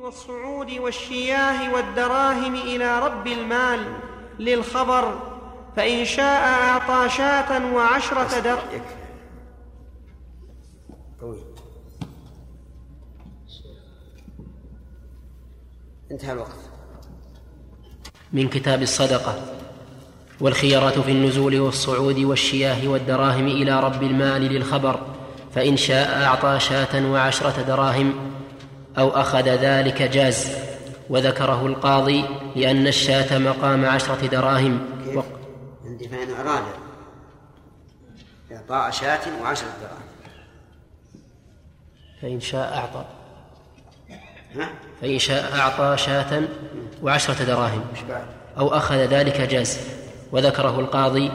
والصعود والشياه والدراهم إلى رب المال للخبر فإن شاء أعطى شاة وعشرة در طويل. انتهى الوقت. من كتاب الصدقة والخيرات في النزول والصعود والشياه والدراهم إلى رب المال للخبر فإن شاء أعطى شاة وعشرة دراهم. أو أخذ ذلك جاز وذكره القاضي لأن الشاة مقام عشرة دراهم. كيف؟ عندي فإن أراد. إعطاء شاة وعشرة دراهم. فإن شاء أعطى. ها؟ فإن شاء أعطى شاة وعشرة دراهم؟ أو أخذ ذلك جاز وذكره القاضي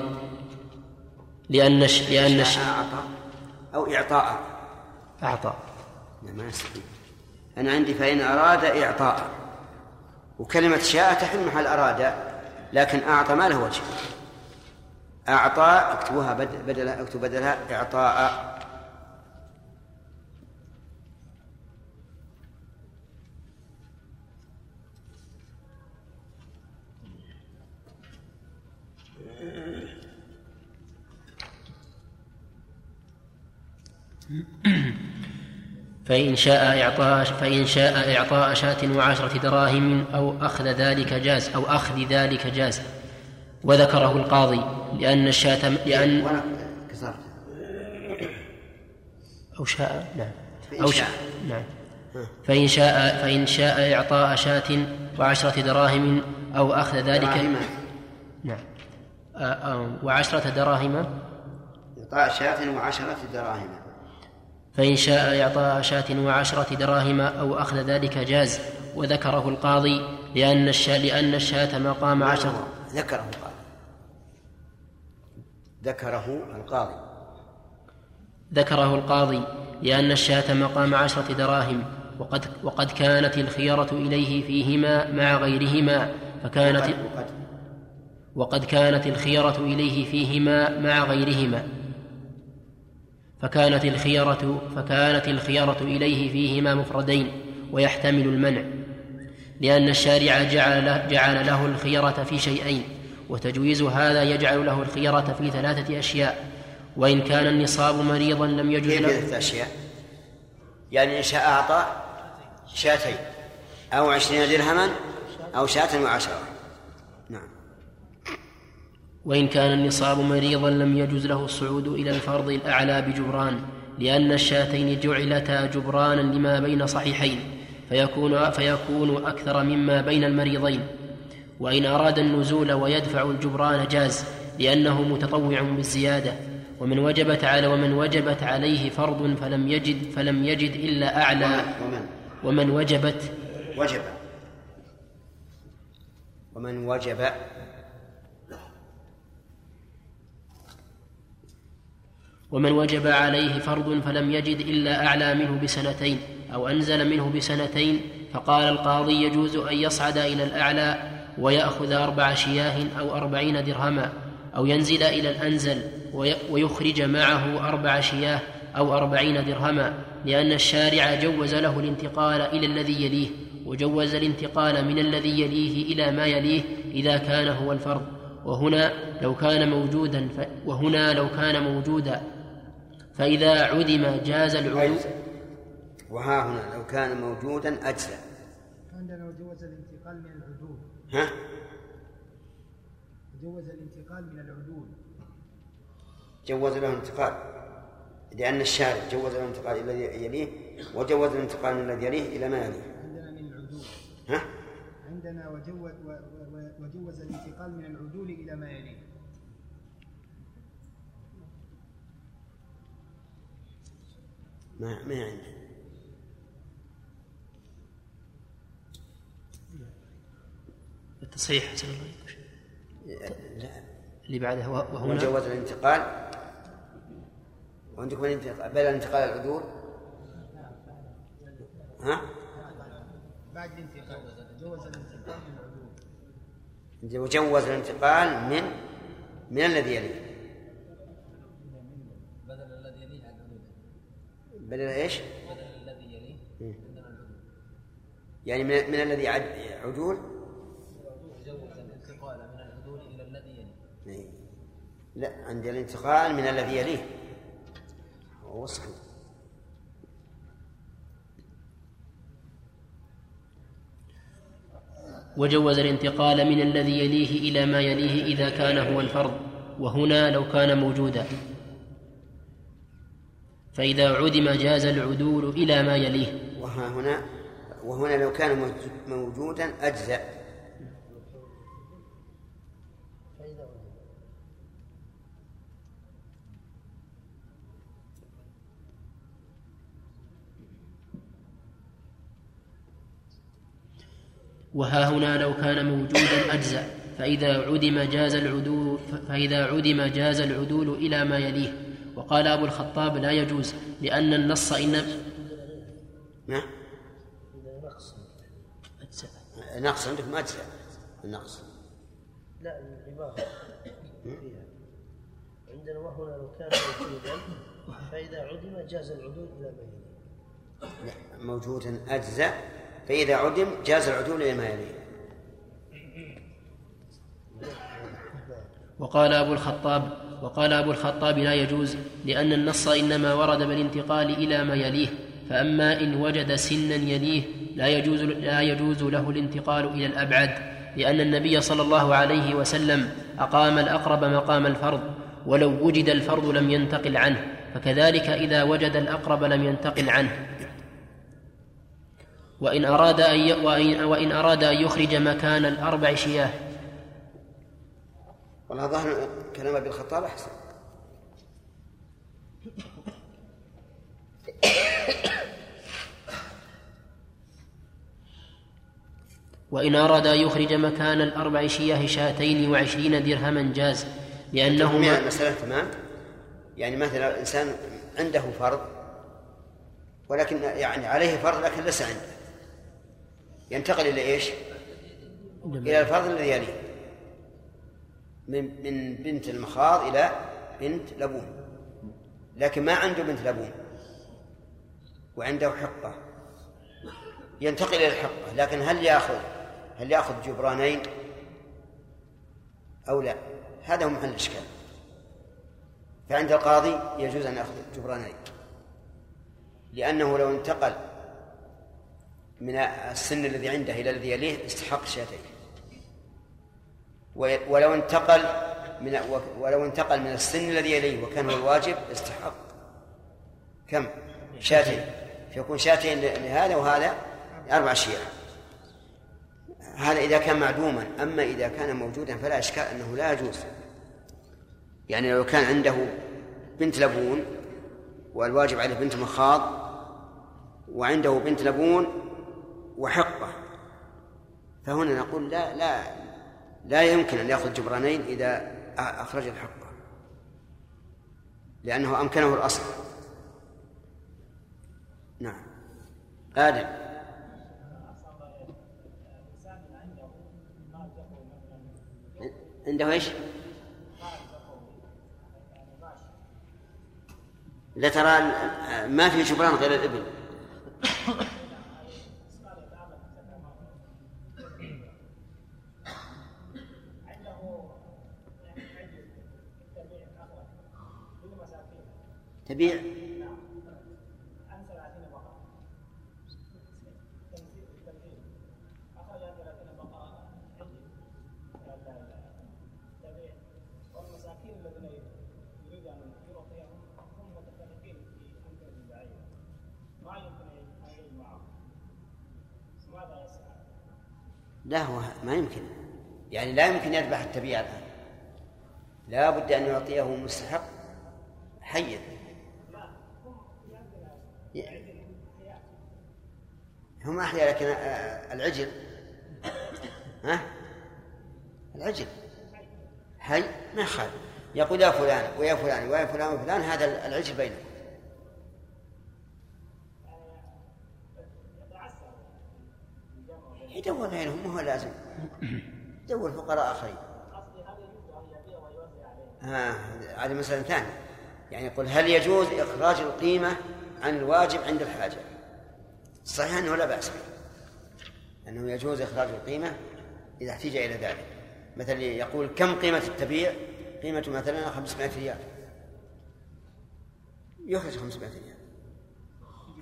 لأن ش... لأن ش... أعطى أو إعطاء. أعطى. لا ما يستطيع أنا عندي فإن أراد إعطاء. وكلمة شاء تحل محل أراد لكن أعطى ما له وجه. أعطى اكتبوها بد- بدل اكتب بدلها إعطاء. فإن شاء إعطاء فإن شاء إعطاء شاة وعشرة دراهم أو أخذ ذلك جاز أو أخذ ذلك جاز. وذكره القاضي لأن الشاة لأن أو شاء نعم. أو شاء. نعم. فإن شاء فإن شاء إعطاء شاة وعشرة دراهم أو أخذ ذلك دراهم. نعم. وعشرة دراهم؟ إعطاء شاة وعشرة دراهم. فإن شاء إعطاء شاة وعشرة دراهم أو أخذ ذلك جاز. وذكره القاضي لأن الشاة لأن الشاة مقام عشرة ذكره القاضي. ذكره القاضي. ذكره القاضي لأن الشاة مقام عشرة دراهم. وقد وقد كانت الخيرة إليه فيهما مع غيرهما. فكانت وقد- وقد. وقد كانت الخيرة إليه فيهما مع غيرهما. فكانت الخيرة فكانت الخيرة إليه فيهما مفردين ويحتمل المنع لأن الشارع جعل له, جعل له الخيرة في شيئين وتجويز هذا يجعل له الخيرة في ثلاثة أشياء وإن كان النصاب مريضا لم يجوز له ثلاثة أشياء؟ يعني إن شاء أعطى شاتين أو عشرين درهما أو شاة وعشرة. نعم. وإن كان النصاب مريضا لم يجز له الصعود إلى الفرض الأعلى بجبران لأن الشاتين جعلتا جبرانا لما بين صحيحين فيكون فيكون أكثر مما بين المريضين. وإن أراد النزول ويدفع الجبران جاز لأنه متطوع بالزيادة. ومن وجبت على ومن وجبت عليه فرض فلم يجد فلم يجد إلا أعلى. ومن؟ ومن وجبت؟ وجب. ومن وجب ومن وجب عليه فرض فلم يجد إلا أعلى منه بسنتين أو أنزل منه بسنتين فقال القاضي يجوز أن يصعد إلى الأعلى ويأخذ أربع شياه أو أربعين درهما أو ينزل إلى الأنزل وي- ويخرج معه أربع شياه أو أربعين درهما لأن الشارع جوز له الانتقال إلى الذي يليه وجوز الانتقال من الذي يليه إلى ما يليه إذا كان هو الفرض وهنا لو كان موجودا. وهنا لو كان موجودا فإذا عدم جاز العلو. وها هنا لو كان موجودا أجزى عندنا وجوز الانتقال من العدول. ها؟ وجوز الانتقال من العدول. جوز له الانتقال لأن الشارع جوز له الانتقال إلى الذي يليه وجوز الانتقال من الذي يليه إلى ما يليه. عندنا من العدول. ها؟ عندنا وجوز وجوز الانتقال من العدول إلى ما يليه. ما ما عندي. التصحيح حسن الله لا. اللي بعدها وه- وهنا وجوز الانتقال. وعندكم الانتقال؟ بل الانتقال العدول ها؟ بعد الانتقال. جوز الانتقال من العدول وجوز الانتقال من من الذي يليه بدل الذي يليه. يعني من, من الذي عدول؟ الانتقال من العدول إلى الذي يليه. إيه. لا عند الانتقال من الذي يليه. هو صحيح وجوز الانتقال من الذي يليه إلى ما يليه إذا كان هو الفرض. وهنا لو كان موجودا. فإذا عدم جاز العدول إلى ما يليه. وها هنا وهنا لو كان موجودا أجزأ. وها هنا لو كان موجودا أجزأ. فإذا عدم جاز العدول فإذا عدم جاز العدول إلى ما يليه. وقال أبو الخطاب لا يجوز لأن النص إن نعم. نقص عندكم أجزاء النقص. لا العبارة. فيها عندنا وهنا لو كان موجودا فإذا عدم جاز العدول إلى ما يليه. لا موجودا أجزاء فإذا عدم جاز العدول إلى ما يليه. وقال أبو الخطاب وقال أبو الخطاب لا يجوز لأن النص إنما ورد بالانتقال إلى ما يليه فأما إن وجد سنا يليه لا يجوز لا يجوز له الانتقال إلى الأبعد لأن النبي صلى الله عليه وسلم أقام الأقرب مقام الفرض ولو وجد الفرض لم ينتقل عنه فكذلك إذا وجد الأقرب لم ينتقل عنه وإن أراد أن. وإن أراد أن يخرج مكان الأربع شياه والله ظهر كلام أبي الخطاب أحسن. وإن أراد أن يخرج مكان الأربع شياه شاتين وعشرين درهما جاز لأنهما المسألة تمام؟ يعني مثلا الإنسان عنده فرض ولكن يعني عليه فرض لكن ليس عنده. ينتقل إلى إيش؟ إلى الفرض الذي يليه. من من بنت المخاض إلى بنت لبون. لكن ما عنده بنت لبون. وعنده حقة. ينتقل إلى الحقة. لكن هل يأخذ هل يأخذ جبرانين أو لا؟ هذا هو محل الإشكال. فعند القاضي يجوز أن يأخذ جبرانين. لأنه لو انتقل من السن الذي عنده إلى الذي يليه استحق شاتين. ولو انتقل من ولو انتقل من السن الذي يليه وكان هو الواجب استحق كم؟ شاتين. فيكون شاتين لهذا وهذا أربع شياه هذا إذا كان معدوما. أما إذا كان موجودا فلا إشكال أنه لا يجوز. يعني لو كان عنده بنت لبون والواجب عليه بنت مخاض وعنده بنت لبون وحقة فهنا نقول لا لا لا يمكن أن يأخذ جبرانين إذا أخرج الحقة لأنه أمكنه الأصل. نعم. آدم. عنده إيش؟ لا ترى ما في جبران غير الإبل. تبيع. لا هو ما يمكن. يعني لا يمكن يذبح التبيع الآن. لا بد أن يعطيه مستحق. أحيا لكن آه، العجل. ها؟ العجل. حي ما يخالف يقول يا فلان ويا فلان ويا فلان وفلان هذا العجل بينهم يدور بينهم ما هو لازم. يدور فقراء آخرين ها هذه مسألة ثانية يعني يقول هل يجوز إخراج القيمة عن الواجب عند الحاجة؟ صحيح أنه لا بأس أنه يجوز إخراج القيمة إذا احتج إلى ذلك. مثلا يقول كم قيمة التبيع؟ قيمة مثلا 500 ريال. يخرج 500 ريال.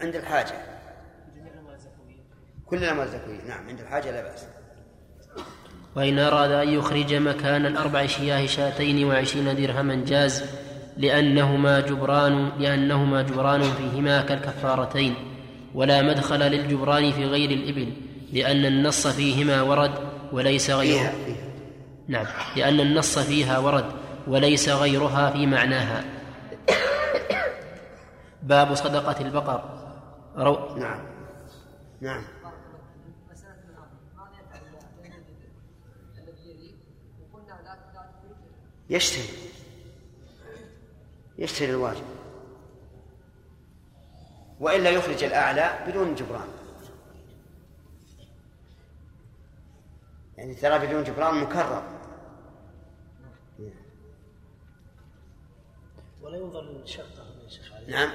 عند الحاجة. كل الأموال الزكوية. نعم عند الحاجة لا بأس. وإن أراد أن يخرج مكان الأربع شياه شاتين وعشرين درهما جاز لأنهما جبران لأنهما جبران فيهما كالكفارتين. ولا مدخل للجبران في غير الإبل لأن النص فيهما ورد وليس غيرها نعم لأن النص فيها ورد وليس غيرها في معناها. باب صدقة البقر. رو... نعم. نعم. يشتري. يشتري الواجب. وإلا يخرج الأعلى بدون جبران. يعني ترى بدون جبران مكرر. ولا ينظر شيخ عليه نعم.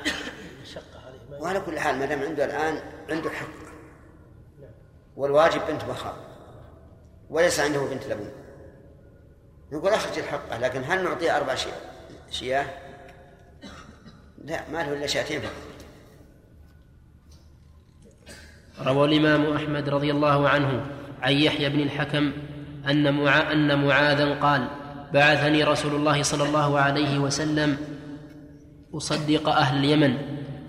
الشقة عليه وعلى كل حال ما دام عنده الآن عنده حق. والواجب بنت مخاض وليس عنده بنت لبون. نقول أخرج الحقة لكن هل نعطيه أربع شياه شياه؟ لا ما له إلا شاتين فقط. روى الإمام أحمد رضي الله عنه عن يحيى بن الحكم أن معا أن معاذا قال بعثني رسول الله صلى الله عليه وسلم أصدق أهل اليمن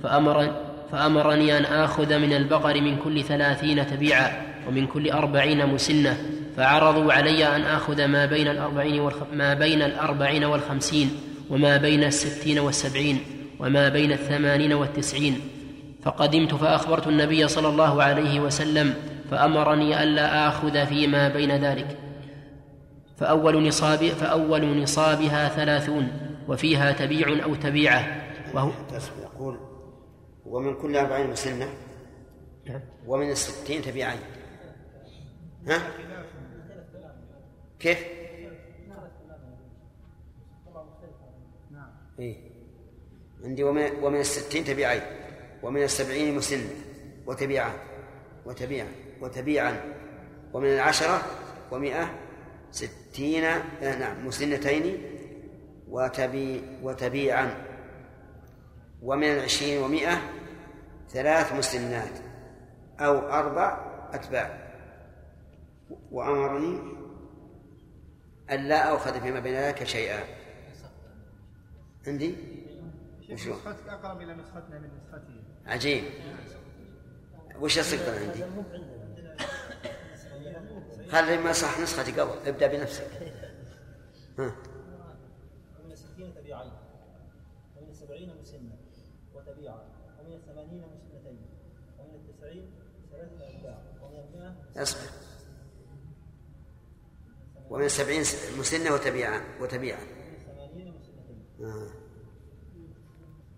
فأمر فأمرني أن آخذ من البقر من كل ثلاثين تبيعا ومن كل أربعين مسنة فعرضوا علي أن آخذ ما بين الأربعين والخ... ما بين الأربعين والخمسين وما بين الستين والسبعين وما بين الثمانين والتسعين فقدمت فأخبرت النبي صلى الله عليه وسلم فأمرني ألا آخذ فيما بين ذلك فأول نصاب فأول نصابها ثلاثون وفيها تبيع أو تبيعة وهو يقول ومن كل أربعين نعم. ومن الستين تبيعين ها؟ كيف؟ إيه؟ عندي ومن الستين تبيعين ومن السبعين مسنة وتبيعا وتبيعا وتبيعا ومن العشرة ومئة ستين آه نعم مسنتين وتبي وتبيعا. ومن العشرين ومئة ثلاث مسنات أو أربع أتباع. وأمرني ألا آخذ فيما بين ذلك شيئا. عندي؟ نسختك أقرب إلى نسختنا من نسخته عجيب. وش الصدق عندي؟ خلي ما صح نسختي قبل ابدأ بنفسك. ها. ومن الستين تبيعين ومن السبعين مسنة وتبيعا ومن الثمانين مسنتين ومن التسعين ثلاثة ومن المئة اصبر ومن السبعين مسنة وتبيعا وتبيعا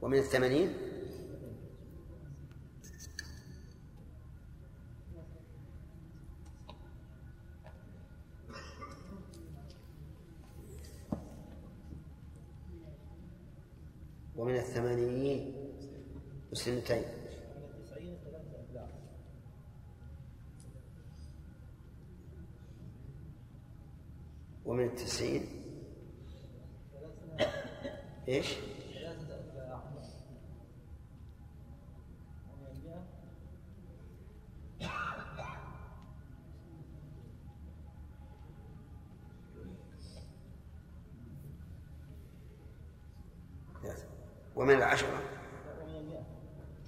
ومن الثمانين؟ ومن ثلاثة أتباع ومن التسعين إيش؟ ثلاثة أتباع ومن المئة ثلاثة. ومن العشرة ومن المئة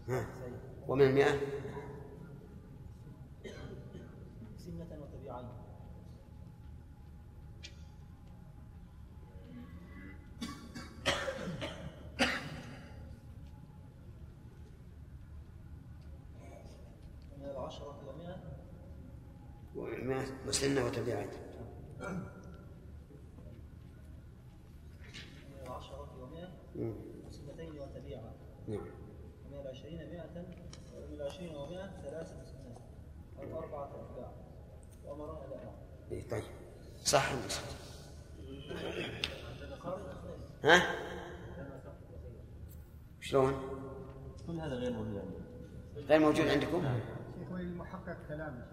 ها. ومن المئة سنة وتبيعين ومن العشرة ومئة ومن المئة مسنة وتبيعات ومن العشرة ومئة مم. سنتين وتبيعا نعم ومن العشرين مئة ومن العشرين ومئة ثلاث مسنات أو أربعة أتباع وأمرنا لا أعلم إيه طيب صح؟ ها؟ شلون؟ كل هذا غير موجود عندنا غير موجود عندكم؟ شيخ وللمحقق كلام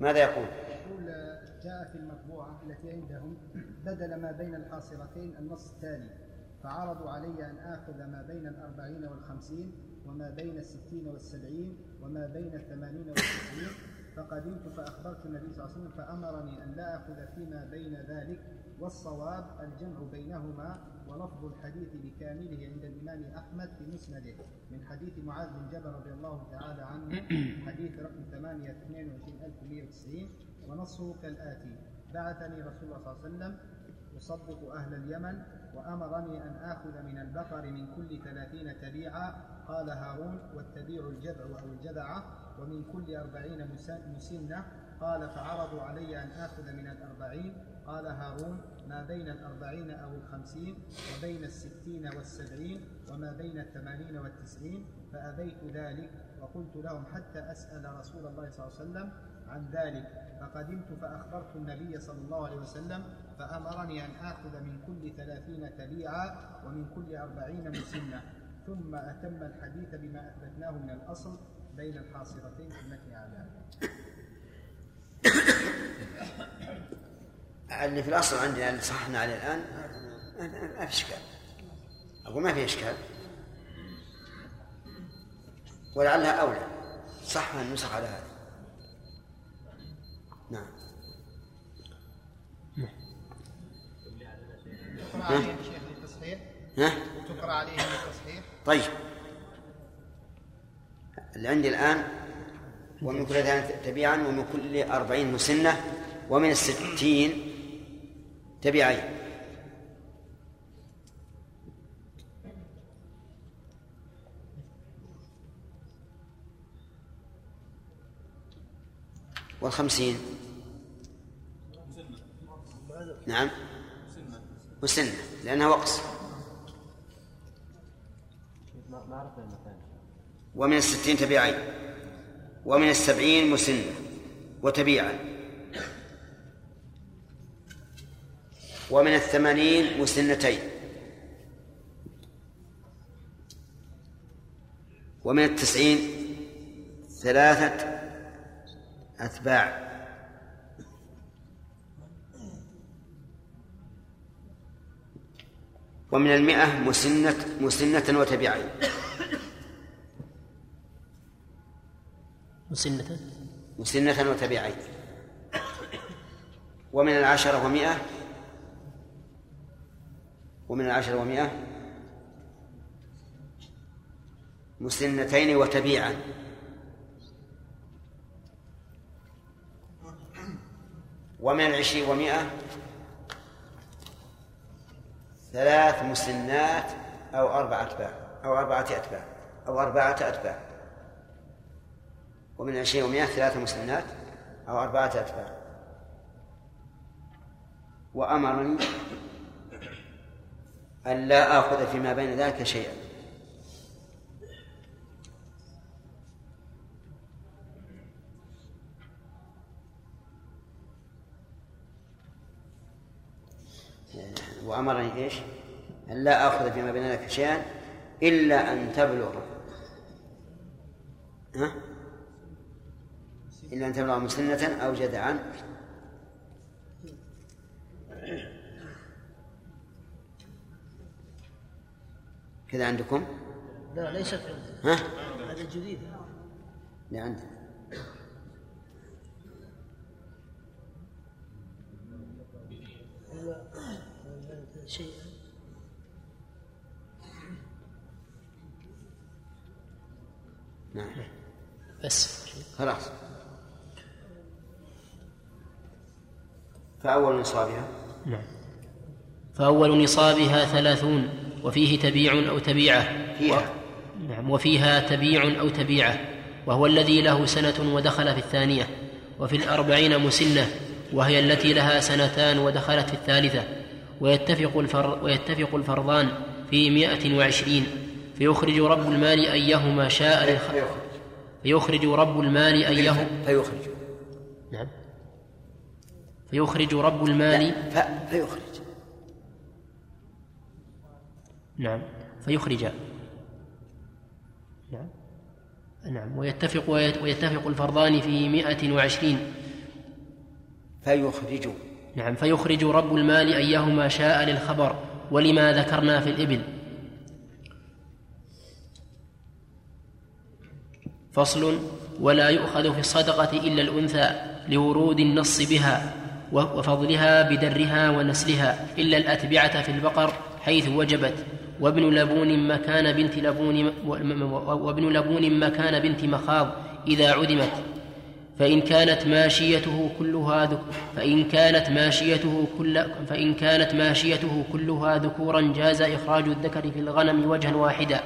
ماذا يقول؟ يقول جاء في المطبوعة التي عندهم بدل ما بين الحاصرتين النص التالي فعرضوا علي أن آخذ ما بين الأربعين والخمسين وما بين الستين والسبعين وما بين الثمانين والتسعين فقدمت فأخبرت النبي صلى الله عليه وسلم فأمرني أن لا آخذ فيما بين ذلك والصواب الجمع بينهما ولفظ الحديث بكامله عند الإمام أحمد في مسنده من حديث معاذ بن جبل رضي الله تعالى عنه حديث رقم 8 22190 ونصه كالآتي بعثني رسول الله صلى الله عليه وسلم أصدق أهل اليمن وأمرني أن آخذ من البقر من كل ثلاثين تبيعا قال هارون والتبيع الجذع أو الجذعة ومن كل أربعين مسنة قال فعرضوا علي أن آخذ من الأربعين. قال هارون ما بين الأربعين أو الخمسين وبين الستين والسبعين وما بين الثمانين والتسعين فأبيت ذلك وقلت لهم حتى أسأل رسول الله صلى الله عليه وسلم عن ذلك. فقدمت فأخبرت النبي صلى الله عليه وسلم فأمرني أن آخذ من كل ثلاثين تبيعا ومن كل أربعين مسنة. ثم أتم الحديث بما أثبتناه من الأصل بين الحاصرتين في المتن على اللي في الأصل عندنا اللي صححنا عليه الآن ما في إشكال. أقول ما في إشكال. ولعلها أولى. صح النسخ على هذا. نعم. تقرأ عليهم شيخ للتصحيح ها؟ تقرأ عليهم للتصحيح طيب. اللي عندي الآن ومن كل تبيعا ومن كل أربعين مسنة ومن الستين تبيعين والخمسين. نعم. مسنة. لأنها وقص ومن الستين تبيعين ومن السبعين مسنة وتبيعا. ومن الثمانين مسنتين. ومن التسعين ثلاثة أتباع. ومن المئة مسنة مسنة وتبيعين مسنة. مسنة وتبيعين ومن العشرة ومئة ومن العشرة ومئة مسنتين وتبيعا. ومن العشرين ومئة ثلاث مسنات أو أربعة أتباع أو أربعة أتباع أو أربعة أتباع. ومن عشرين ومئة ثلاث مسنات أو أربعة أتباع. وأمرني أن لا آخذ فيما بين ذلك شيئا. وأمرني إيش؟ أن لا آخذ فيما بين ذلك شيئا إلا أن تبلغ. ها؟ إلا أن تبلغ مسنة أو جدعا. كذا عندكم؟ لا ليست عندنا ها؟ هذا جديد اللي عندنا شيء نعم. بس. خلاص. فأول نصابها؟ نعم. فأول نصابها ثلاثون وفيه تبيع أو تبيعة. فيها. نعم وفيها تبيع أو تبيعة. وهو الذي له سنة ودخل في الثانية. وفي الأربعين مسنة وهي التي لها سنتان ودخلت في الثالثة. ويتفق, الفر ويتفق الفرضان في مائة وعشرين. فيخرج رب المال أيهما شاء للخ... فيخرج. فيخرج رب المال أيه فيخرج. نعم. فيخرج رب المال. ف... فيخرج. نعم فيخرج. نعم نعم ويتفق ويتفق الفرضان في مائة وعشرين. فيخرج. نعم فيخرج رب المال أيهما شاء للخبر ولما ذكرنا في الإبل. فصل ولا يؤخذ في الصدقة إلا الأنثى لورود النص بها. وفضلها بدرها ونسلها إلا الأتبعة في البقر حيث وجبت. وابن لبون مكان بنت لبون وابن لبون مكان بنت مخاض إذا عدمت. فإن كانت ماشيته كلها ذك فإن كانت ماشيته كل فإن كانت ماشيته كلها ذكورا جاز إخراج الذكر في الغنم وجها واحدا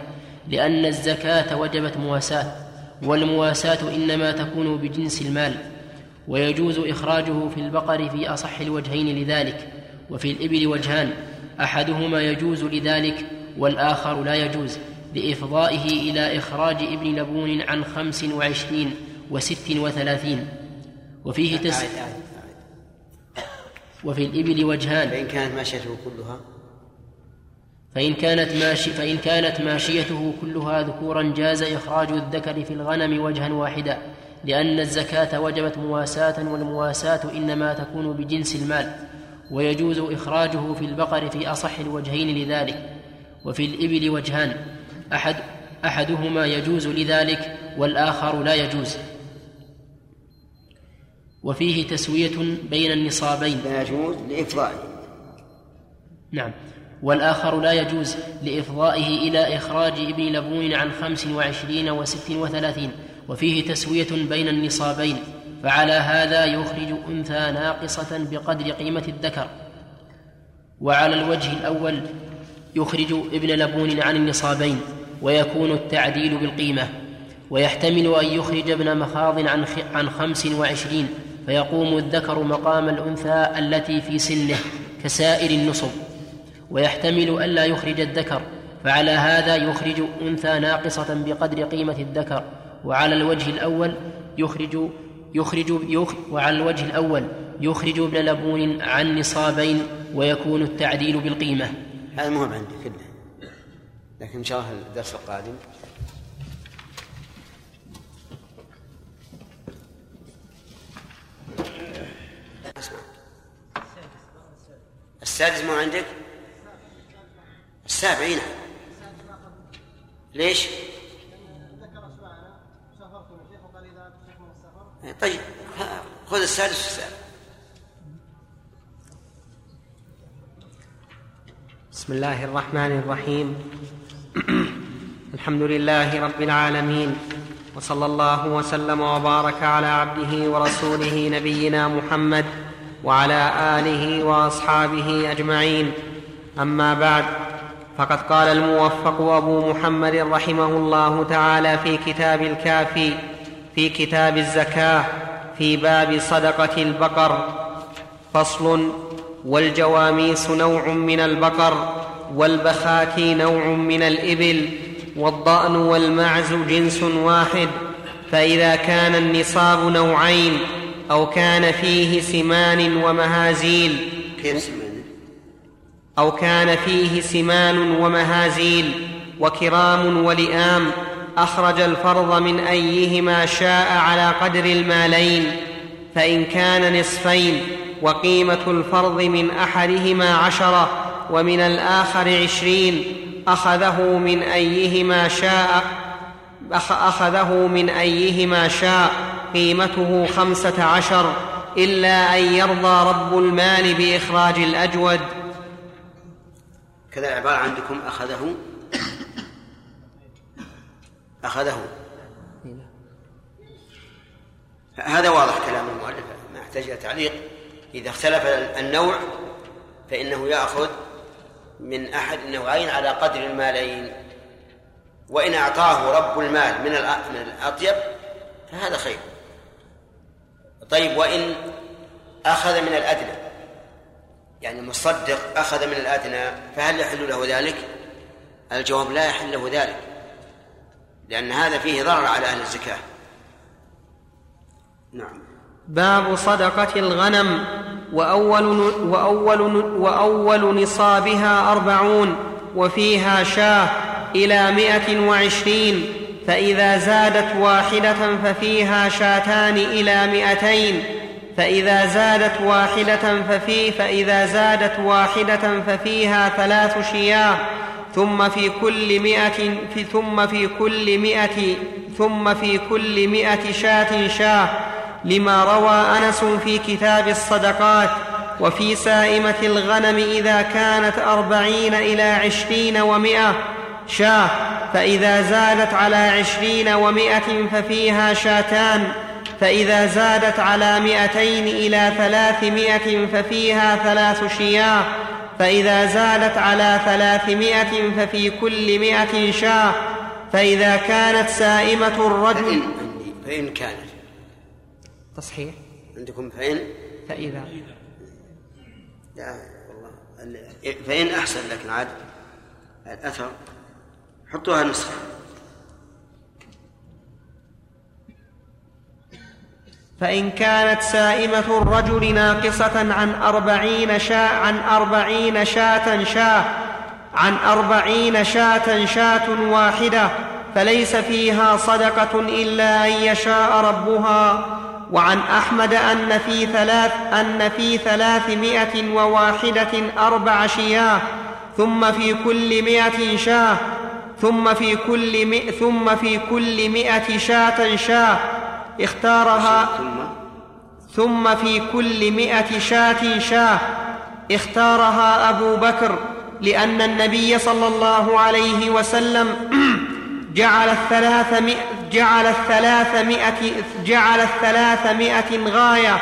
لأن الزكاة وجبت مواساة والمواساة إنما تكون بجنس المال. ويجوز إخراجه في البقر في أصح الوجهين لذلك وفي الإبل وجهان أحدهما يجوز لذلك والآخر لا يجوز لإفضائه إلى إخراج ابن لبون عن خمس وعشرين وست وثلاثين. وفيه تس وفي الإبل وجهان. فإن كانت ماشيته كلها؟ فإن كانت ماشي فإن كانت ماشيته كلها ذكورا جاز إخراج الذكر في الغنم وجها واحدا. لأن الزكاة وجبت مواساة والمواساة إنما تكون بجنس المال ويجوز إخراجه في البقر في أصح الوجهين لذلك وفي الإبل وجهان أحد أحدهما يجوز لذلك والآخر لا يجوز. وفيه تسوية بين النصابين. لا يجوز لإفضائه. نعم. والآخر لا يجوز لإفضائه إلى إخراج ابن لبون عن خمس وعشرين وست وثلاثين. وفيه تسوية بين النصابين فعلى هذا يخرج أنثى ناقصة بقدر قيمة الذكر. وعلى الوجه الأول يخرج ابن لبون عن النصابين ويكون التعديل بالقيمة. ويحتمل أن يخرج ابن مخاض عن عن خمس وعشرين فيقوم الذكر مقام الأنثى التي في سنه كسائر النصب. ويحتمل ألا يخرج الذكر فعلى هذا يخرج أنثى ناقصة بقدر قيمة الذكر. وعلى الوجه الأول يخرج يخرج يخ وعلى الوجه الأول يخرج ابن لبون عن نصابين ويكون التعديل بالقيمة. هذا مهم عندي كله لكن إن شاء الله الدرس القادم. السادس مو عندك؟ السابع نعم. ليش؟ طيب خذ السادس والسابع بسم الله الرحمن الرحيم. الحمد لله رب العالمين وصلى الله وسلم وبارك على عبده ورسوله نبينا محمد وعلى آله وأصحابه أجمعين. أما بعد فقد قال الموفق أبو محمد رحمه الله تعالى في كتاب الكافي في كتاب الزكاة في باب صدقة البقر. فصل والجواميس نوع من البقر والبخاتي نوع من الإبل والضأن والمعز جنس واحد. فإذا كان النصاب نوعين أو كان فيه سمان ومهازيل. أو كان فيه سمان ومهازيل وكرام ولئام. أخرج الفرض من أيهما شاء على قدر المالين فإن كان نصفين وقيمة الفرض من أحدهما عشرة ومن الآخر عشرين أخذه من أيهما شاء أخذه من أيهما شاء قيمته خمسة عشر إلا أن يرضى رب المال بإخراج الأجود. كذا العبارة عندكم أخذه أخذه. هذا واضح كلام المؤلف ما يحتاج إلى تعليق. إذا اختلف النوع فإنه يأخذ من أحد النوعين على قدر المالين. وإن أعطاه رب المال من من الأطيب فهذا خير. طيب وإن أخذ من الأدنى يعني المصدق أخذ من الأدنى فهل يحل له ذلك؟ الجواب لا يحل له ذلك. لأن هذا فيه ضرر على أهل الزكاة. نعم. باب صدقة الغنم وأول, وأول, وأول نصابها أربعون وفيها شاة إلى مائة وعشرين فإذا زادت واحدة ففيها شاتان إلى مائتين فإذا زادت واحدة ففي فإذا زادت واحدة ففيها ثلاث شياه ثم في كل مئة في ثم في كل مئة ثم في كل مئة شاة شاة لما روى أنس في كتاب الصدقات وفي سائمة الغنم إذا كانت أربعين إلى عشرين ومائة شاة فإذا زادت على عشرين ومائة ففيها شاتان فإذا زادت على مائتين إلى ثلاثمائة ففيها ثلاث شياة فإذا زادت على ثلاثمائة ففي كل مائة شاة فإذا كانت سائمة الرجل فإن كانت. تصحيح. عندكم فإن؟ فإذا. لا والله فإن أحسن لكن عاد الأثر حطوها نسخة فإن كانت سائمة الرجل ناقصة عن أربعين شاء عن أربعين شاة شاة عن أربعين شاة شاة واحدة فليس فيها صدقة إلا أن يشاء ربها. وعن أحمد أن في ثلاث أن في ثلاثمائة وواحدة أربع شياة ثم في كل مائة شاة ثم في كل ثم في كل مئة شاة شاة اختارها ثم؟ في كل مئة شاة شاه. اختارها أبو بكر لأن النبي صلى الله عليه وسلم جعل الثلاثمائة جعل الثلاثمائة جعل الثلاثمائة غاية.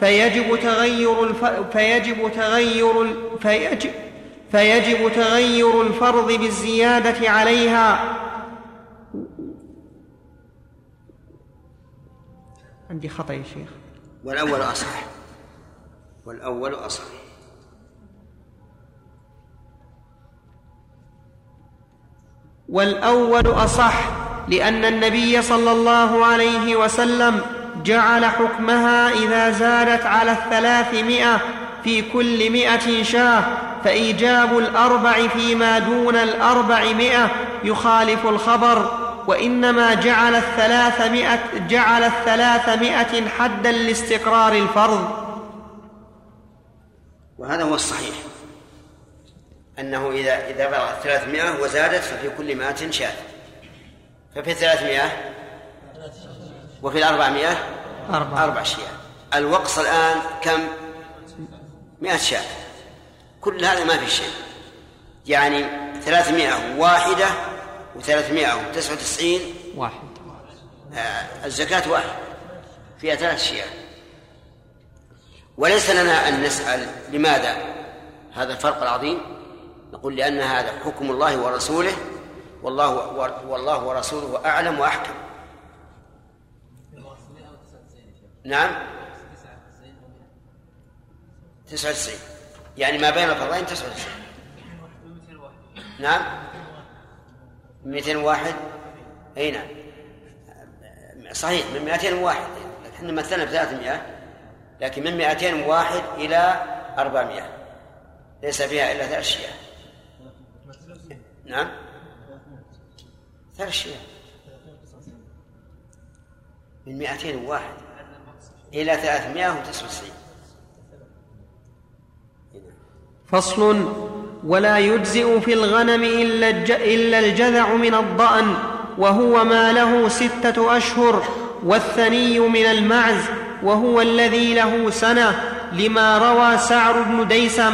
فيجب تغير الف... فيجب تغير فيجب فيجب تغير الفرض بالزيادة عليها. عندي خطأ يا شيخ. والأول أصح. والأول أصح. والأول أصح لأن النبي صلى الله عليه وسلم جعل حكمها إذا زادت على الثلاثمائة في كل مائة شاة فإيجاب الأربع فيما دون الأربعمائة يخالف الخبر. وإنما جعل الثلاثمائة جعل الثلاثمائة حدا لاستقرار الفرض. وهذا هو الصحيح. أنه إذا إذا بلغت ثلاثمائة وزادت ففي كل مائة شاة ففي الثلاثمائة وفي الأربعمائة أربعة. أربع شياه الوقص الآن كم؟ مئة شاة كل هذا ما في شيء. يعني ثلاثمائة واحدة وثلاثمائة وتسعة وتسعين. واحد. آه، الزكاة واحد فيها ثلاث شياه وليس لنا أن نسأل لماذا؟ هذا الفرق العظيم. نقول لأن هذا حكم الله ورسوله. والله والله ورسوله أعلم وأحكم. نعم. تسعة وتسعين. يعني ما بين الفرضين تسعة وتسعين. نعم. مئتين واحد أي نعم. صحيح من مئتين واحد إحنا مثلنا بثلاثمائة لكن من مئتين واحد إلى أربعمائة ليس فيها إلا ثلاث شياه نعم. ثلاث شياه من مئتين واحد إلى ثلاثمائة وتسعة وتسعين. فصل ولا يجزئ في الغنم إلا, الج... إلا الجذع من الضأن وهو ما له ستة أشهر والثني من المعز وهو الذي له سنة لما روى سعر بن ديسم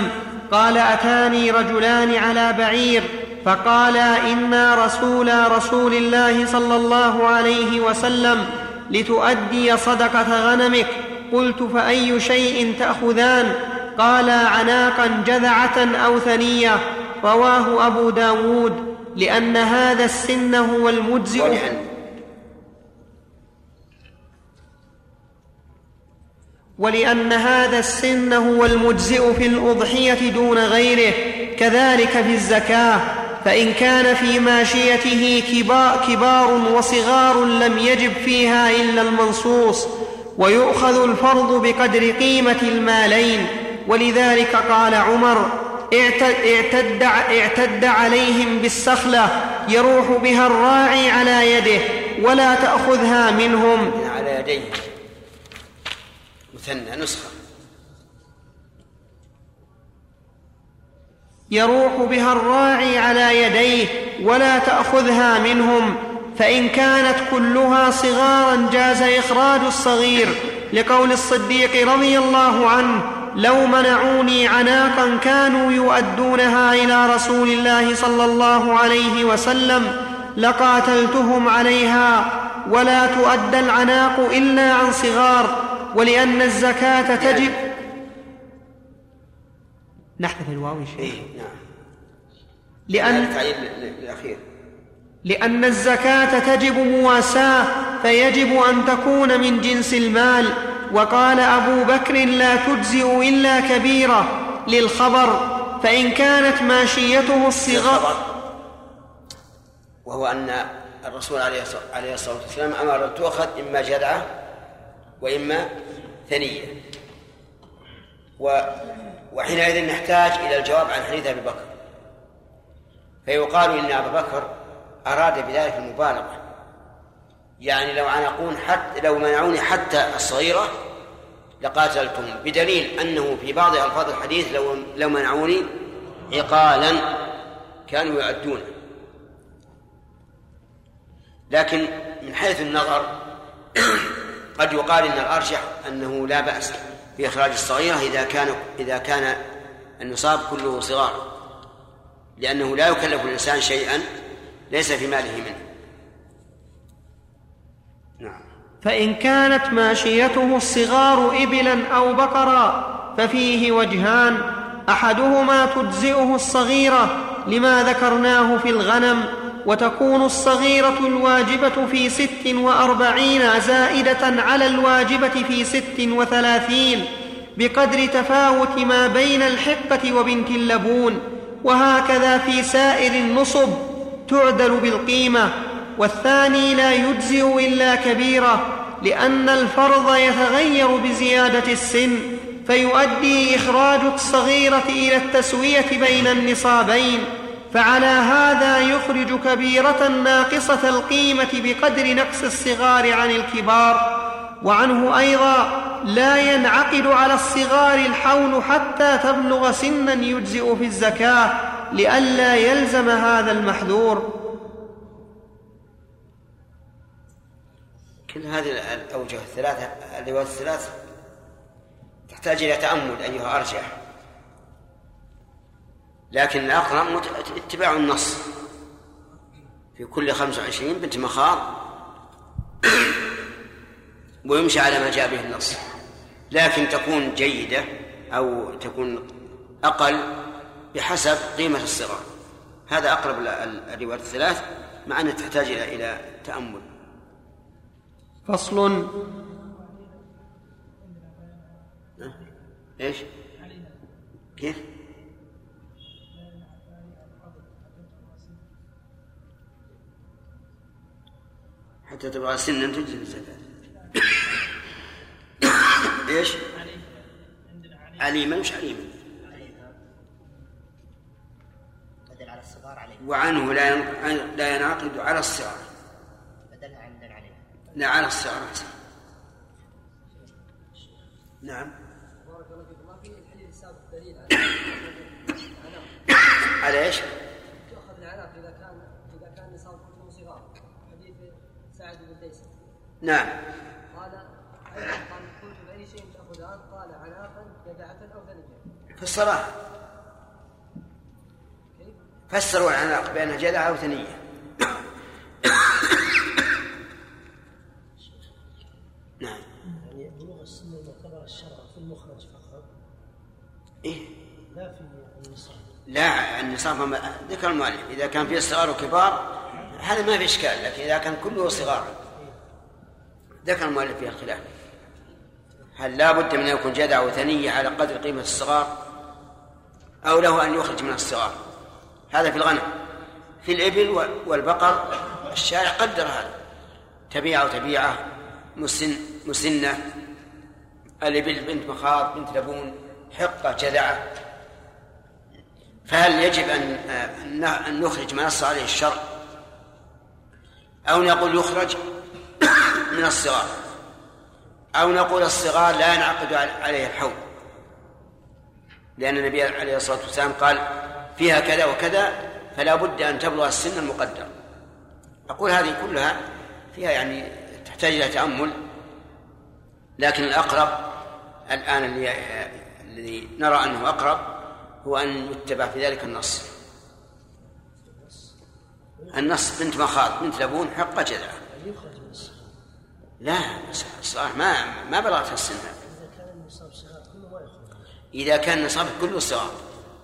قال أتاني رجلان على بعير فقالا إنا رسولا رسول الله صلى الله عليه وسلم لتؤدي صدقة غنمك قلت فأي شيء تأخذان؟ قالا عناقا جذعة أو ثنية رواه أبو داود لأن هذا السن هو المجزئ. ولأن ولأن هذا السن هو المجزئ في الأضحية دون غيره كذلك في الزكاة فإن كان في ماشيته كبار, كبار وصغار لم يجب فيها إلا المنصوص ويؤخذ الفرض بقدر قيمة المالين. ولذلك قال عمر اعتد, اعتد عليهم بالسخلة يروح بها الراعي على يده ولا تأخذها منهم. على يديه. مثنى نسخة. يروح بها الراعي على يديه ولا تأخذها منهم. فإن كانت كلها صغارا جاز إخراج الصغير. لقول الصديق رضي الله عنه لو منعوني عناقا كانوا يؤدونها إلى رسول الله صلى الله عليه وسلم لقاتلتهم عليها ولا تؤدى العناق إلا عن صغار ولأن الزكاة تجب. نحذف الواو يا شيخ. إيه نعم. لأن التعليل الأخير لأن الزكاة تجب مواساة فيجب أن تكون من جنس المال. وقال أبو بكر لا تجزئ إلا كبيرة للخبر فإن كانت ماشيته الصغار وهو أن الرسول عليه الصلاة والسلام أمر أن تؤخذ إما جدعة وإما ثنية. و وحينئذ نحتاج إلى الجواب عن حديث أبي بكر. فيقال إن أبا بكر أراد بذلك المبالغة. يعني لو عنقون حتى لو منعوني حتى الصغيرة لقاتلتهم. بدليل أنه في بعض ألفاظ الحديث لو لو منعوني عقالا كانوا يؤدونه لكن من حيث النظر قد يقال إن الأرجح أنه لا بأس في اخراج الصغيرة إذا كان إذا كان النصاب كله صغار لأنه لا يكلف الإنسان شيئا ليس في ماله منه. فإن كانت ماشيته الصغار إبلا أو بقرا ففيه وجهان أحدهما تجزئه الصغيرة لما ذكرناه في الغنم وتكون الصغيرة الواجبة في ست وأربعين زائدة على الواجبة في ست وثلاثين بقدر تفاوت ما بين الحقة وبنت اللبون وهكذا في سائر النصب تعدل بالقيمة. والثاني لا يجزئ إلا كبيرة لأن الفرض يتغير بزيادة السن فيؤدي إخراج الصغيرة إلى التسوية بين النصابين فعلى هذا يخرج كبيرة ناقصة القيمة بقدر نقص الصغار عن الكبار وعنه أيضا لا ينعقد على الصغار الحول حتى تبلغ سنا يجزئ في الزكاة لئلا يلزم هذا المحذور. كل هذه الأوجه الثلاثة الروايات الثلاث تحتاج إلى تأمل أيها ارجح لكن الأقرب مت- اتباع النص في كل خمس وعشرين بنت مخاض. ويمشي على ما جاء به النص. لكن تكون جيدة أو تكون أقل بحسب قيمة الصغار. هذا أقرب ال- ال- الروايات الثلاث مع أنها تحتاج إلى إلى تأمل. فصل إيش؟ كيف؟ حتى تبغى سنا تجزي الزكاة إيش؟ عليما مش عليما وعنه لا ين- لا ينعقد على الصغار لا على أحسن نعم بارك الله فيكم ما في الحديث السابق دليل على على إيش؟ العناق اذا كان اذا كان نصاب كله صغار حديث سعد بن نعم قال قال قلت باي شيء تاخذان قال عناقا جدعه أو ثنيه فسرها؟ فسروا العناق بأنها جدعة وثنية نعم يعني بلوغ السن المعتبر الشرع في المخرج فقط؟ إيه؟ لا في النصاب. لا النصاب ما- ذكر المؤلف إذا كان فيه صغار وكبار هذا ما في إشكال لكن إذا كان كله صغار. ذكر المؤلف فيها الخلاف. هل لا بد من أن يكون جدع وثنية على قدر قيمة الصغار؟ أو له أن يخرج من الصغار. هذا في الغنم. في الإبل والبقر الشارع قدر هذا. تبيعة وتبيعة مسن مسنة. الإبل بنت مخاض بنت لبون حقة جذعة. فهل يجب أن أن نخرج ما نص عليه الشرع أو نقول يخرج من الصغار؟ أو نقول الصغار لا ينعقد عليها الحول لأن النبي عليه الصلاة والسلام قال فيها كذا وكذا فلا بد أن تبلغ السن المقدر. أقول هذه كلها فيها يعني تحتاج إلى تأمل. لكن الأقرب الآن اللي الذي نرى أنه أقرب هو أن يتبع في ذلك النص. النص بنت مخاض بنت لبون حق جذع. لا صح ما ما بلغت السن. إذا كان نصاب كله صغار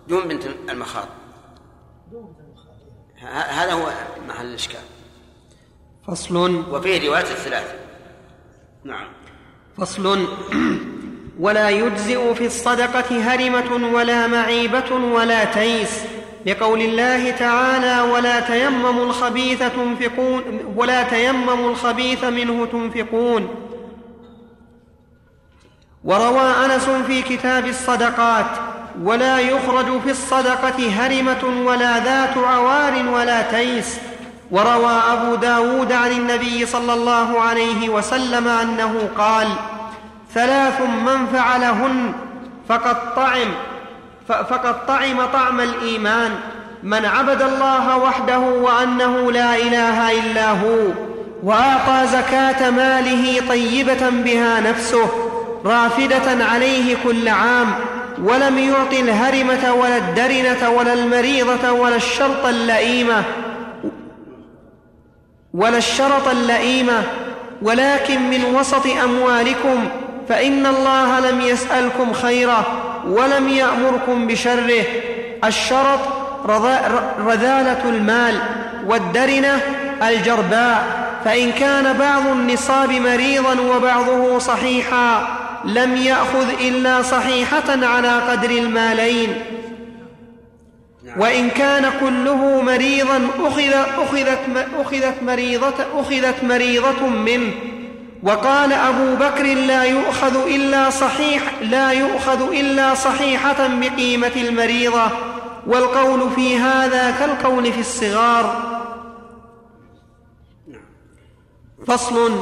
دون بنت المخاض. هذا هو محل الإشكال. فصل. وفيه رواية الثلاثة نعم. فصل. ولا يجزئ في الصدقة هرمة ولا معيبة ولا تيس. لقول الله تعالى ولا تيمموا الخبيث تنفقون ولا تيمموا الخبيث منه تنفقون. وروى أنس في كتاب الصدقات ولا يخرج في الصدقة هرمة ولا ذات عوار ولا تيس. وروى أبو داود عن النبي صلى الله عليه وسلم أنه قال ثلاث من فعلهن فقد طعم فقد طعم طعم الإيمان من عبد الله وحده وأنه لا إله إلا هو وأعطى زكاة ماله طيبة بها نفسه رافدة عليه كل عام ولم يعط الهرمة ولا الدرنة ولا المريضة ولا الشرط اللئيمة ولا الشرط اللئيمه ولكن من وسط أموالكم فإن الله لم يسألكم خيره ولم يأمركم بشره. الشرط رذالة المال والدرنة الجرباء. فإن كان بعض النصاب مريضا وبعضه صحيحا لم يأخذ إلا صحيحة على قدر المالين. وإن كان كله مريضا أخذ أخذت أخذت مريضة أخذت مريضة منه. وقال أبو بكر لا يؤخذ إلا صحيح لا يؤخذ إلا صحيحة بقيمة المريضة. والقول في هذا كالقول في الصغار. فصل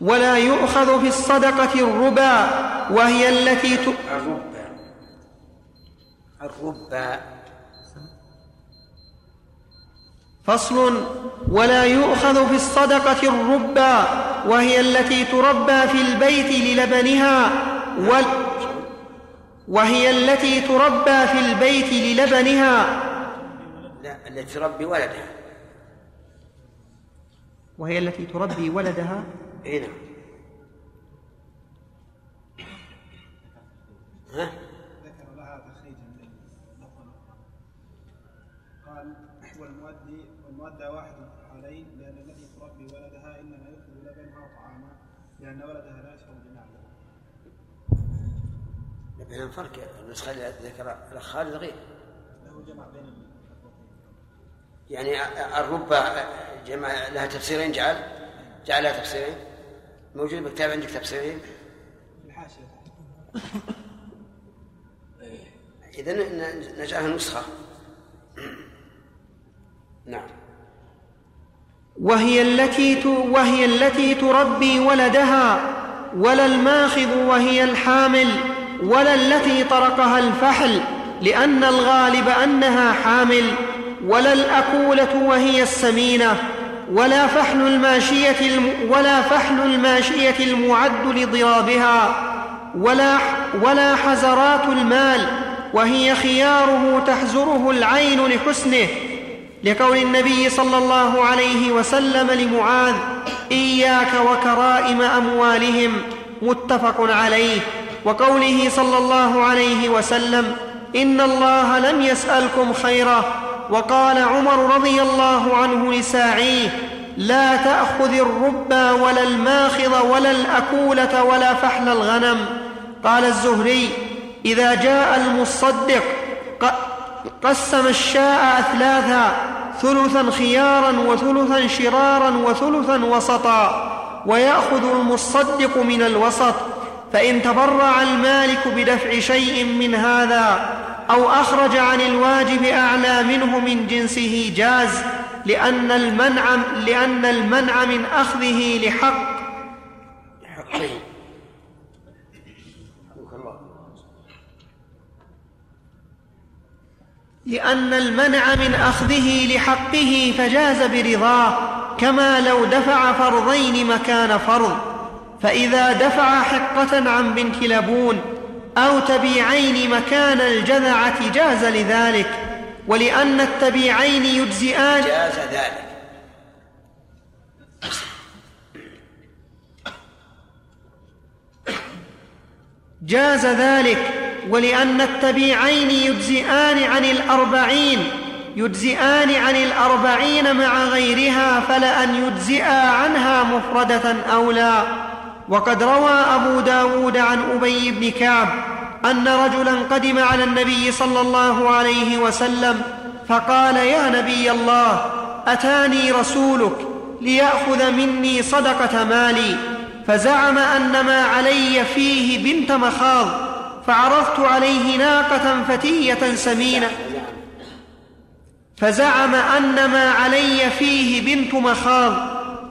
ولا يؤخذ في الصدقة الربا وهي التي ت... الربا فصل ولا يؤخذ في الصدقة الربا وهي التي تربى في البيت للبنها وال وهي التي تربى في البيت للبنها. لا التي تربي ولدها. وهي التي تربي ولدها. اي نعم. ها؟ والمؤدى واحد لأن التي تربي ولدها إنما يأخذ لبنها وطعامها لأن ولدها لا يشرب بناء بين فرق النسخة اللي ذكر الأخ خالد غير. له جمع بين يعني الربا جمع لها تفسيرين جعل؟ جعل لها تفسيرين. موجود بالكتاب عندك تفسيرين؟ الحاشية. إذا نجعلها نسخة. نعم. وهي التي وهي التي تربي ولدها ولا الماخذ وهي الحامل ولا التي طرقها الفحل لأن الغالب أنها حامل ولا الأكولة وهي السمينة ولا فحل الماشية الم ولا فحل الماشية المعد لضرابها ولا ولا حزرات المال وهي خياره تحزره العين لحسنه. لقول النبي صلى الله عليه وسلم لمعاذ إياك وكرائم أموالهم متفق عليه. وقوله صلى الله عليه وسلم إن الله لم يسألكم خيرا. وقال عمر رضي الله عنه لساعيه لا تأخذ الربا ولا الماخض ولا الأكولة ولا فحل الغنم. قال الزهري إذا جاء المصدق قسم الشاء أثلاثا ثلثا خيارا وثلثا شرارا وثلثا وسطا. ويأخذ المصدق من الوسط فإن تبرع المالك بدفع شيء من هذا أو أخرج عن الواجب أعلى منه من جنسه جاز لأن المنع لأن المنع من أخذه لحق. لأن المنع من أخذه لحقه فجاز برضاه كما لو دفع فرضين مكان فرض. فإذا دفع حقة عن بنت لبون أو تبيعين مكان الجذعة جاز لذلك. ولأن التبيعين يجزئان جاز ذلك. جاز ذلك. ولأن التبيعين يجزئان عن الأربعين يجزئان عن الأربعين مع غيرها فلأن يجزئا عنها مفردة أولى وقد روى أبو داود عن أبي بن كعب أن رجلا قدم على النبي صلى الله عليه وسلم فقال يا نبي الله أتاني رسولك ليأخذ مني صدقة مالي. فزعم أن ما علي فيه بنت مخاض فعرضت عليه ناقة فتية سمينة فزعم أن ما علي فيه بنت مخاض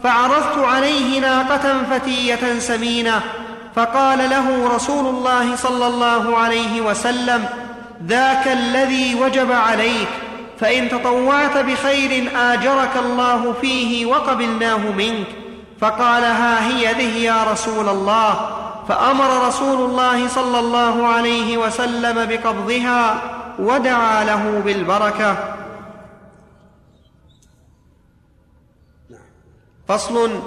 فعرضت عليه ناقة فتية سمينة فقال له رسول الله صلى الله عليه وسلم ذاك الذي وجب عليك فإن تطوعت بخير آجرك الله فيه وقبلناه منك. فقال ها هي ذه يا رسول الله. فأمر رسول الله صلى الله عليه وسلم بقبضها ودعا له بالبركة. فصل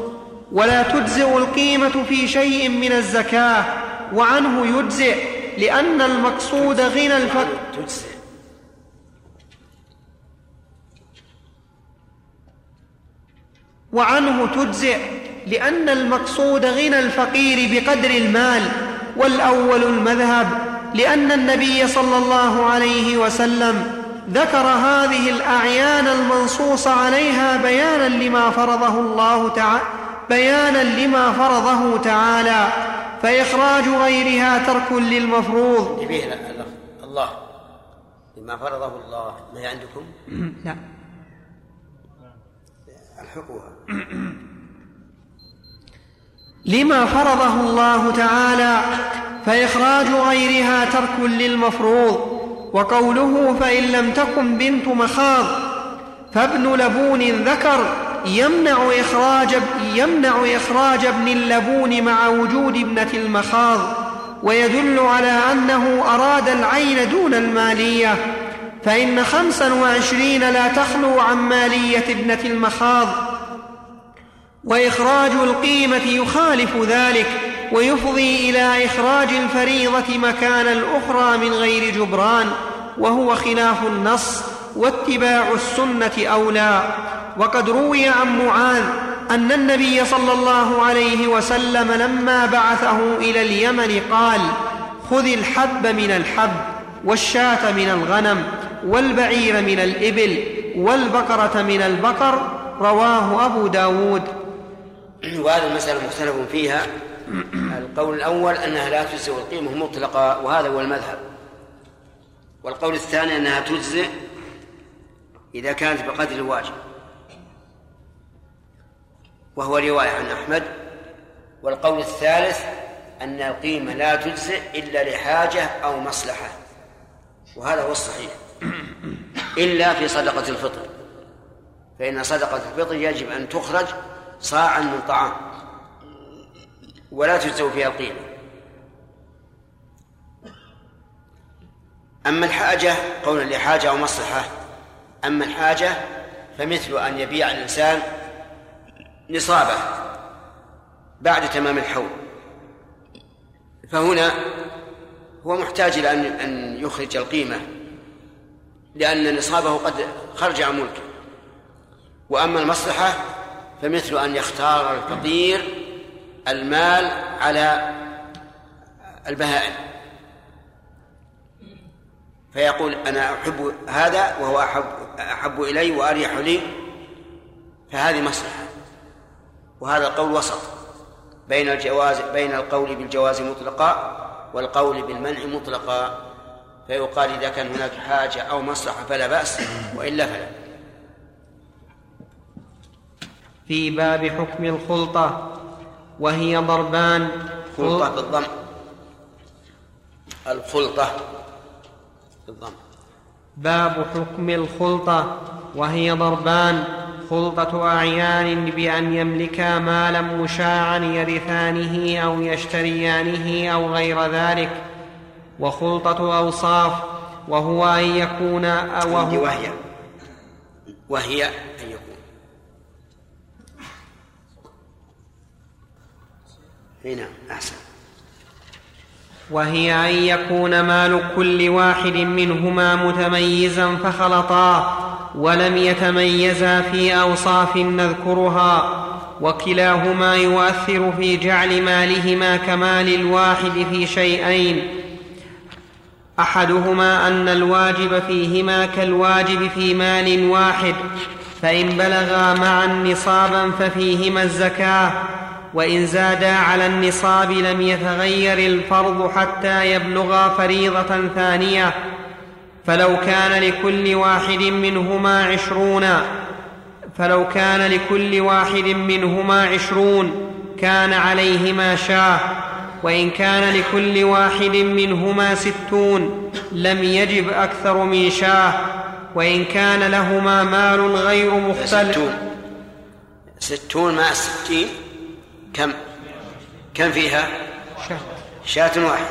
ولا تجزئ القيمة في شيء من الزكاة وعنه يجزئ لأن المقصود غنى الفقر تجزئ. وعنه تجزئ لأن المقصود غنى الفقير بقدر المال والأول المذهب لأن النبي صلى الله عليه وسلم ذكر هذه الأعيان المنصوص عليها بيانا لما فرضه الله تعالى بيانا لما فرضه تعالى فإخراج غيرها ترك للمفروض. الله لما فرضه الله ما هي عندكم؟ لا. الحقوها. لما فرضه الله تعالى فإخراج غيرها ترك للمفروض وقوله فإن لم تكن بنت مخاض فابن لبون ذكر يمنع إخراج يمنع إخراج ابن اللبون مع وجود ابنة المخاض ويدل على أنه أراد العين دون المالية فإن خمسا وعشرين لا تخلو عن مالية ابنة المخاض. وإخراج القيمة يخالف ذلك ويفضي إلى إخراج الفريضة مكان الأخرى من غير جبران وهو خلاف النص واتباع السنة اولى وقد روي عن معاذ أن النبي صلى الله عليه وسلم لما بعثه إلى اليمن قال خذ الحب من الحب والشاة من الغنم والبعير من الإبل والبقرة من البقر. رواه أبو داود. وهذه المسألة مختلف فيها. القول الأول أنها لا تجزئ القيمة مطلقة وهذا هو المذهب. والقول الثاني أنها تجزئ إذا كانت بقدر الواجب. وهو رواية عن أحمد. والقول الثالث أن القيمة لا تجزئ إلا لحاجة أو مصلحة. وهذا هو الصحيح. إلا في صدقة الفطر. فإن صدقة الفطر يجب أن تخرج صاعا من طعام. ولا تجزو فيها القيمة. أما الحاجة قولا لحاجة أو مصلحة أما الحاجة فمثل أن يبيع الإنسان نصابه بعد تمام الحول. فهنا هو محتاج إلى أن أن يخرج القيمة لأن نصابه قد خرج عن ملكه. وأما المصلحة فمثل أن يختار الفقير المال على البهائم. فيقول أنا أحب هذا وهو أحب أحب إلي وأريح لي. فهذه مصلحة. وهذا القول وسط بين الجواز بين القول بالجواز مطلقا والقول بالمنع مطلقا. فيقال إذا كان هناك حاجة أو مصلحة فلا بأس وإلا فلا. في باب حكم الخلطة وهي ضربان. خلطة بالضم الخلطة بالضم باب حكم الخلطة وهي ضربان. خلطة أعيان بأن يملكا مالا مشاعا يرثانه أو يشتريانه أو غير ذلك. وخلطة أوصاف وهو أن يكون وهو وهي. وهي. أن يكون هنا أحسن. وهي أن يكون مال كل واحد منهما متميزا فخلطاه ولم يتميزا في أوصاف نذكرها وكلاهما يؤثر في جعل مالهما كمال الواحد في شيئين. أحدهما أن الواجب فيهما كالواجب في مال واحد فإن بلغا معا نصابا ففيهما الزكاة وإن زادا على النصاب لم يتغير الفرض حتى يبلغا فريضة ثانية. فلو كان لكل واحد منهما عشرون فلو كان لكل واحد منهما عشرون كان عليهما شاه. وإن كان لكل واحد منهما ستون لم يجب أكثر من شاه. وإن كان لهما مال غير مختلف. ستون. ستون مع ستين؟ كم؟ كم فيها؟ شاة. واحدة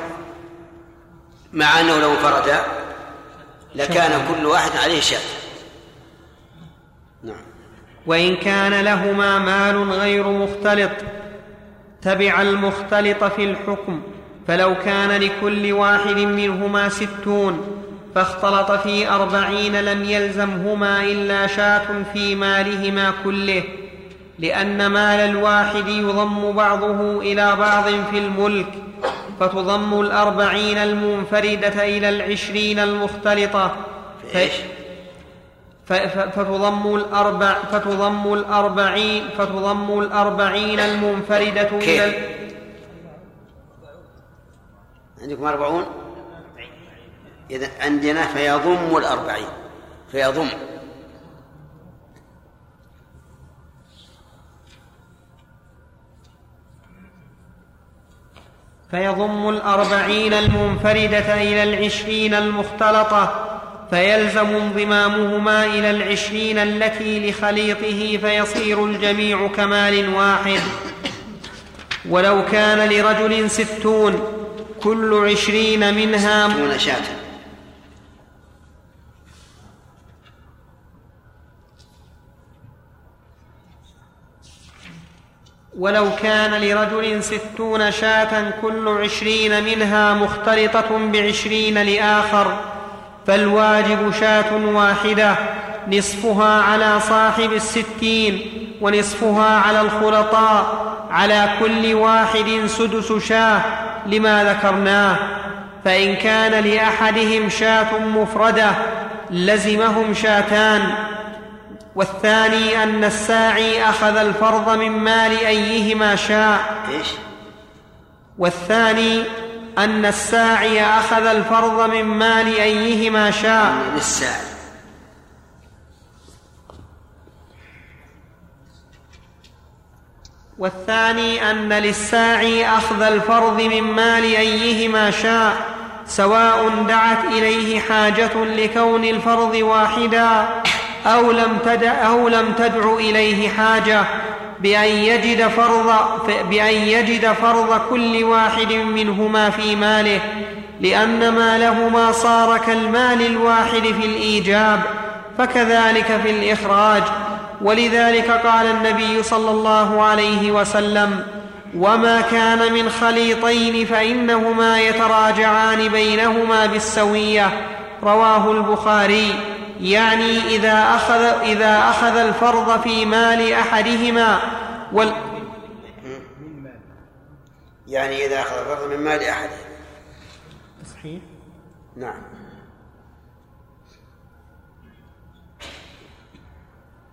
مع أنه لو فردا لكان كل واحد عليه شاة. نعم. وإن كان لهما مال غير مختلط تبع المختلط في الحكم فلو كان لكل واحد منهما ستون فاختلط في أربعين لم يلزمهما إلا شاة في مالهما كله. لأن مال الواحد يضم بعضه إلى بعض في الملك فتضم الأربعين المنفردة إلى العشرين المختلطة ف- إيش؟ ف- ف- فتضم الأربع فتضم الأربعين فتضم الأربعين المنفردة إلى؟ ال- عندكم أربعون إذا عندنا فيضم الأربعين فيضم فيضم الأربعين المنفردة إلى العشرين المختلطة فيلزم انضمامهما إلى العشرين التي لخليطه فيصير الجميع كمال واحد. ولو كان لرجل ستون كل عشرين منها دون ولو كان لرجل ستون شاة كل عشرين منها مختلطة بعشرين لآخر فالواجب شاة واحدة نصفها على صاحب الستين ونصفها على الخلطاء على كل واحد سدس شاة لما ذكرناه. فإن كان لأحدهم شاة مفردة لزمهم شاتان. والثاني أن الساعي أخذ الفرض من مال أيهما شاء. إيش؟ والثاني أن الساعي أخذ الفرض من مال أيهما شاء. للساعي والثاني أن للساعي أخذ الفرض من مال أيهما شاء. سواء دعت إليه حاجة لكون الفرض واحدا. أو لم تدع أو لم تدع إليه حاجة بأن يجد فرض بأن يجد فرض كل واحد منهما في ماله لأن مالهما صار كالمال الواحد في الإيجاب فكذلك في الإخراج. ولذلك قال النبي صلى الله عليه وسلم وما كان من خليطين فإنهما يتراجعان بينهما بالسوية رواه البخاري. يعني إذا اخذ إذا أخذ الفرض في مال أحدهما وال يعني إذا أخذ الفرض من مال أحد. صحيح؟ نعم.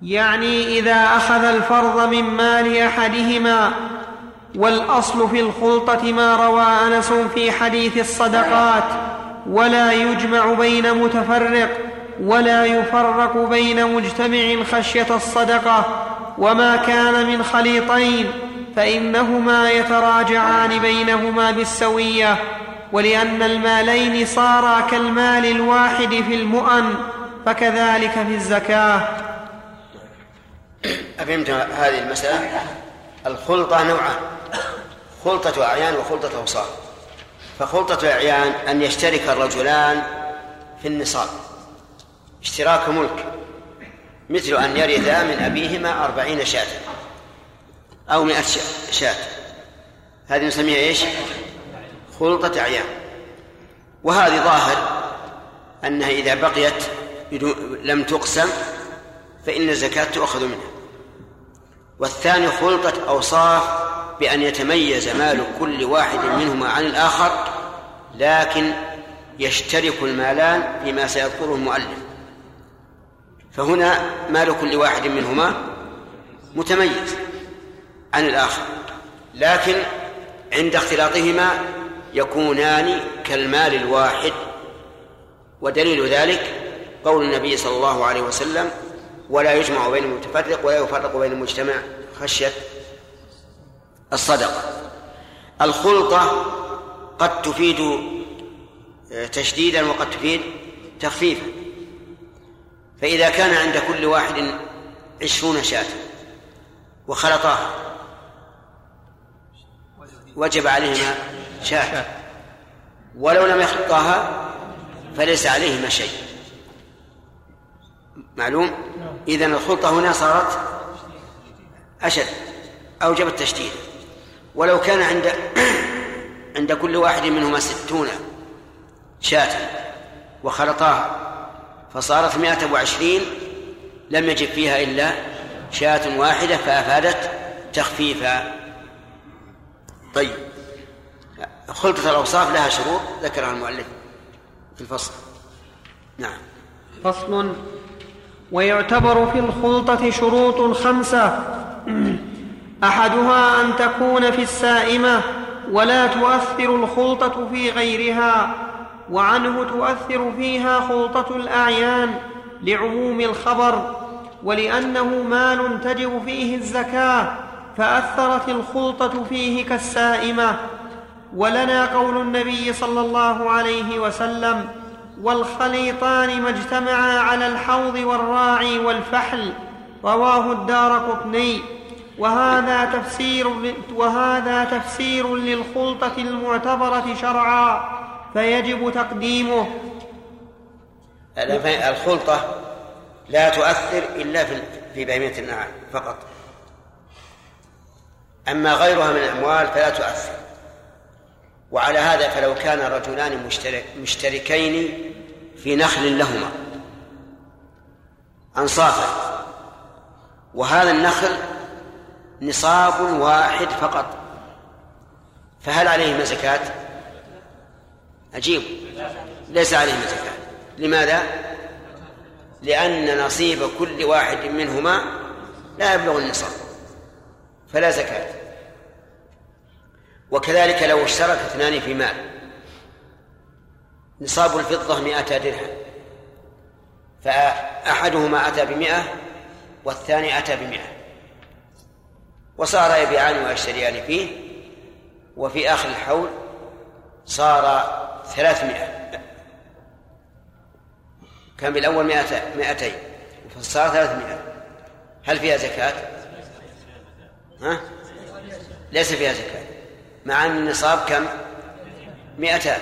يعني إذا أخذ الفرض من مال أحدهما والأصل في الخلطة ما روى أنس في حديث الصدقات ولا يجمع بين متفرق ولا يفرق بين مجتمع خشيه الصدقة وما كان من خليطين فإنهما يتراجعان بينهما بالسوية ولأن المالين صارا كالمال الواحد في المؤن فكذلك في الزكاة. أفهمت هذه المسألة؟ الخلطة نوعان خلطة أعيان وخلطة أوصاف. فخلطة الأعيان أن يشترك الرجلان في النصاب. اشتراك ملك. مثل أن يرثا من أبيهما أربعين شاة. أو مئة شاة. هذه نسميها إيش؟ خلطة أعيان. وهذه ظاهر أنها إذا بقيت لم تقسم فإن الزكاة تؤخذ منها. والثاني خلطة أوصاف بأن يتميز مال كل واحد منهما عن الآخر لكن يشترك المالان فيما سيذكره المؤلف. فهنا مال كل واحد منهما متميز عن الآخر. لكن عند اختلاطهما يكونان كالمال الواحد ودليل ذلك قول النبي صلى الله عليه وسلم ولا يجمع بين المتفرق ولا يفرق بين المجتمع خشية الصدقة. الخلطة قد تفيد آه، تشديدا وقد تفيد تخفيفا. فإذا كان عند كل واحد عشرون شاة وخلطاها وجب عليهما شاة. ولو لم يخلطاها فليس عليهما شيء. معلوم؟ إذا الخلطة هنا صارت أشد أوجب التشديد. ولو كان عند عند كل واحد منهما ستون شاة وخلطاها فصارت مائة وعشرين لم يجب فيها إلا شاة واحدة فأفادت تخفيفا. طيب. خلطة الأوصاف لها شروط ذكرها المؤلف في الفصل. نعم. فصل. ويعتبر في الخلطة شروط خمسة. أحدها أن تكون في السائمة ولا تؤثر الخلطة في غيرها. وعنه تؤثر فيها خلطة الأعيان لعموم الخبر ولأنه مال تجب فيه الزكاة فأثرت الخلطة فيه كالسائمة. ولنا قول النبي صلى الله عليه وسلم والخليطان ما اجتمعا على الحوض والراعي والفحل. رواه الدار قطني. وهذا تفسير وهذا تفسير للخلطة المعتبرة شرعا. فيجب تقديمه. الخلطة لا تؤثر إلا في بهيمة النعام فقط. أما غيرها من الأموال فلا تؤثر. وعلى هذا فلو كان رجلان مشترك مشتركين في نخل لهما. أنصافا. وهذا النخل نصاب واحد فقط. فهل عليهما زكاة؟ أجيب ليس عليهما زكاة. لماذا؟ لأن نصيب كل واحد منهما لا يبلغ النصاب فلا زكاة. وكذلك لو اشترك اثنان في مال نصاب الفضة مئة درهم فأحدهما أتى بمئة والثاني أتى بمئة. وصار يبيعان ويشتريان فيه وفي آخر الحول صار ثلاثمائة كان بالأول مئتين فصار ثلاثمائة هل فيها زكاة؟ ها؟ ليس فيها زكاة مع أن النصاب كم؟ مئتان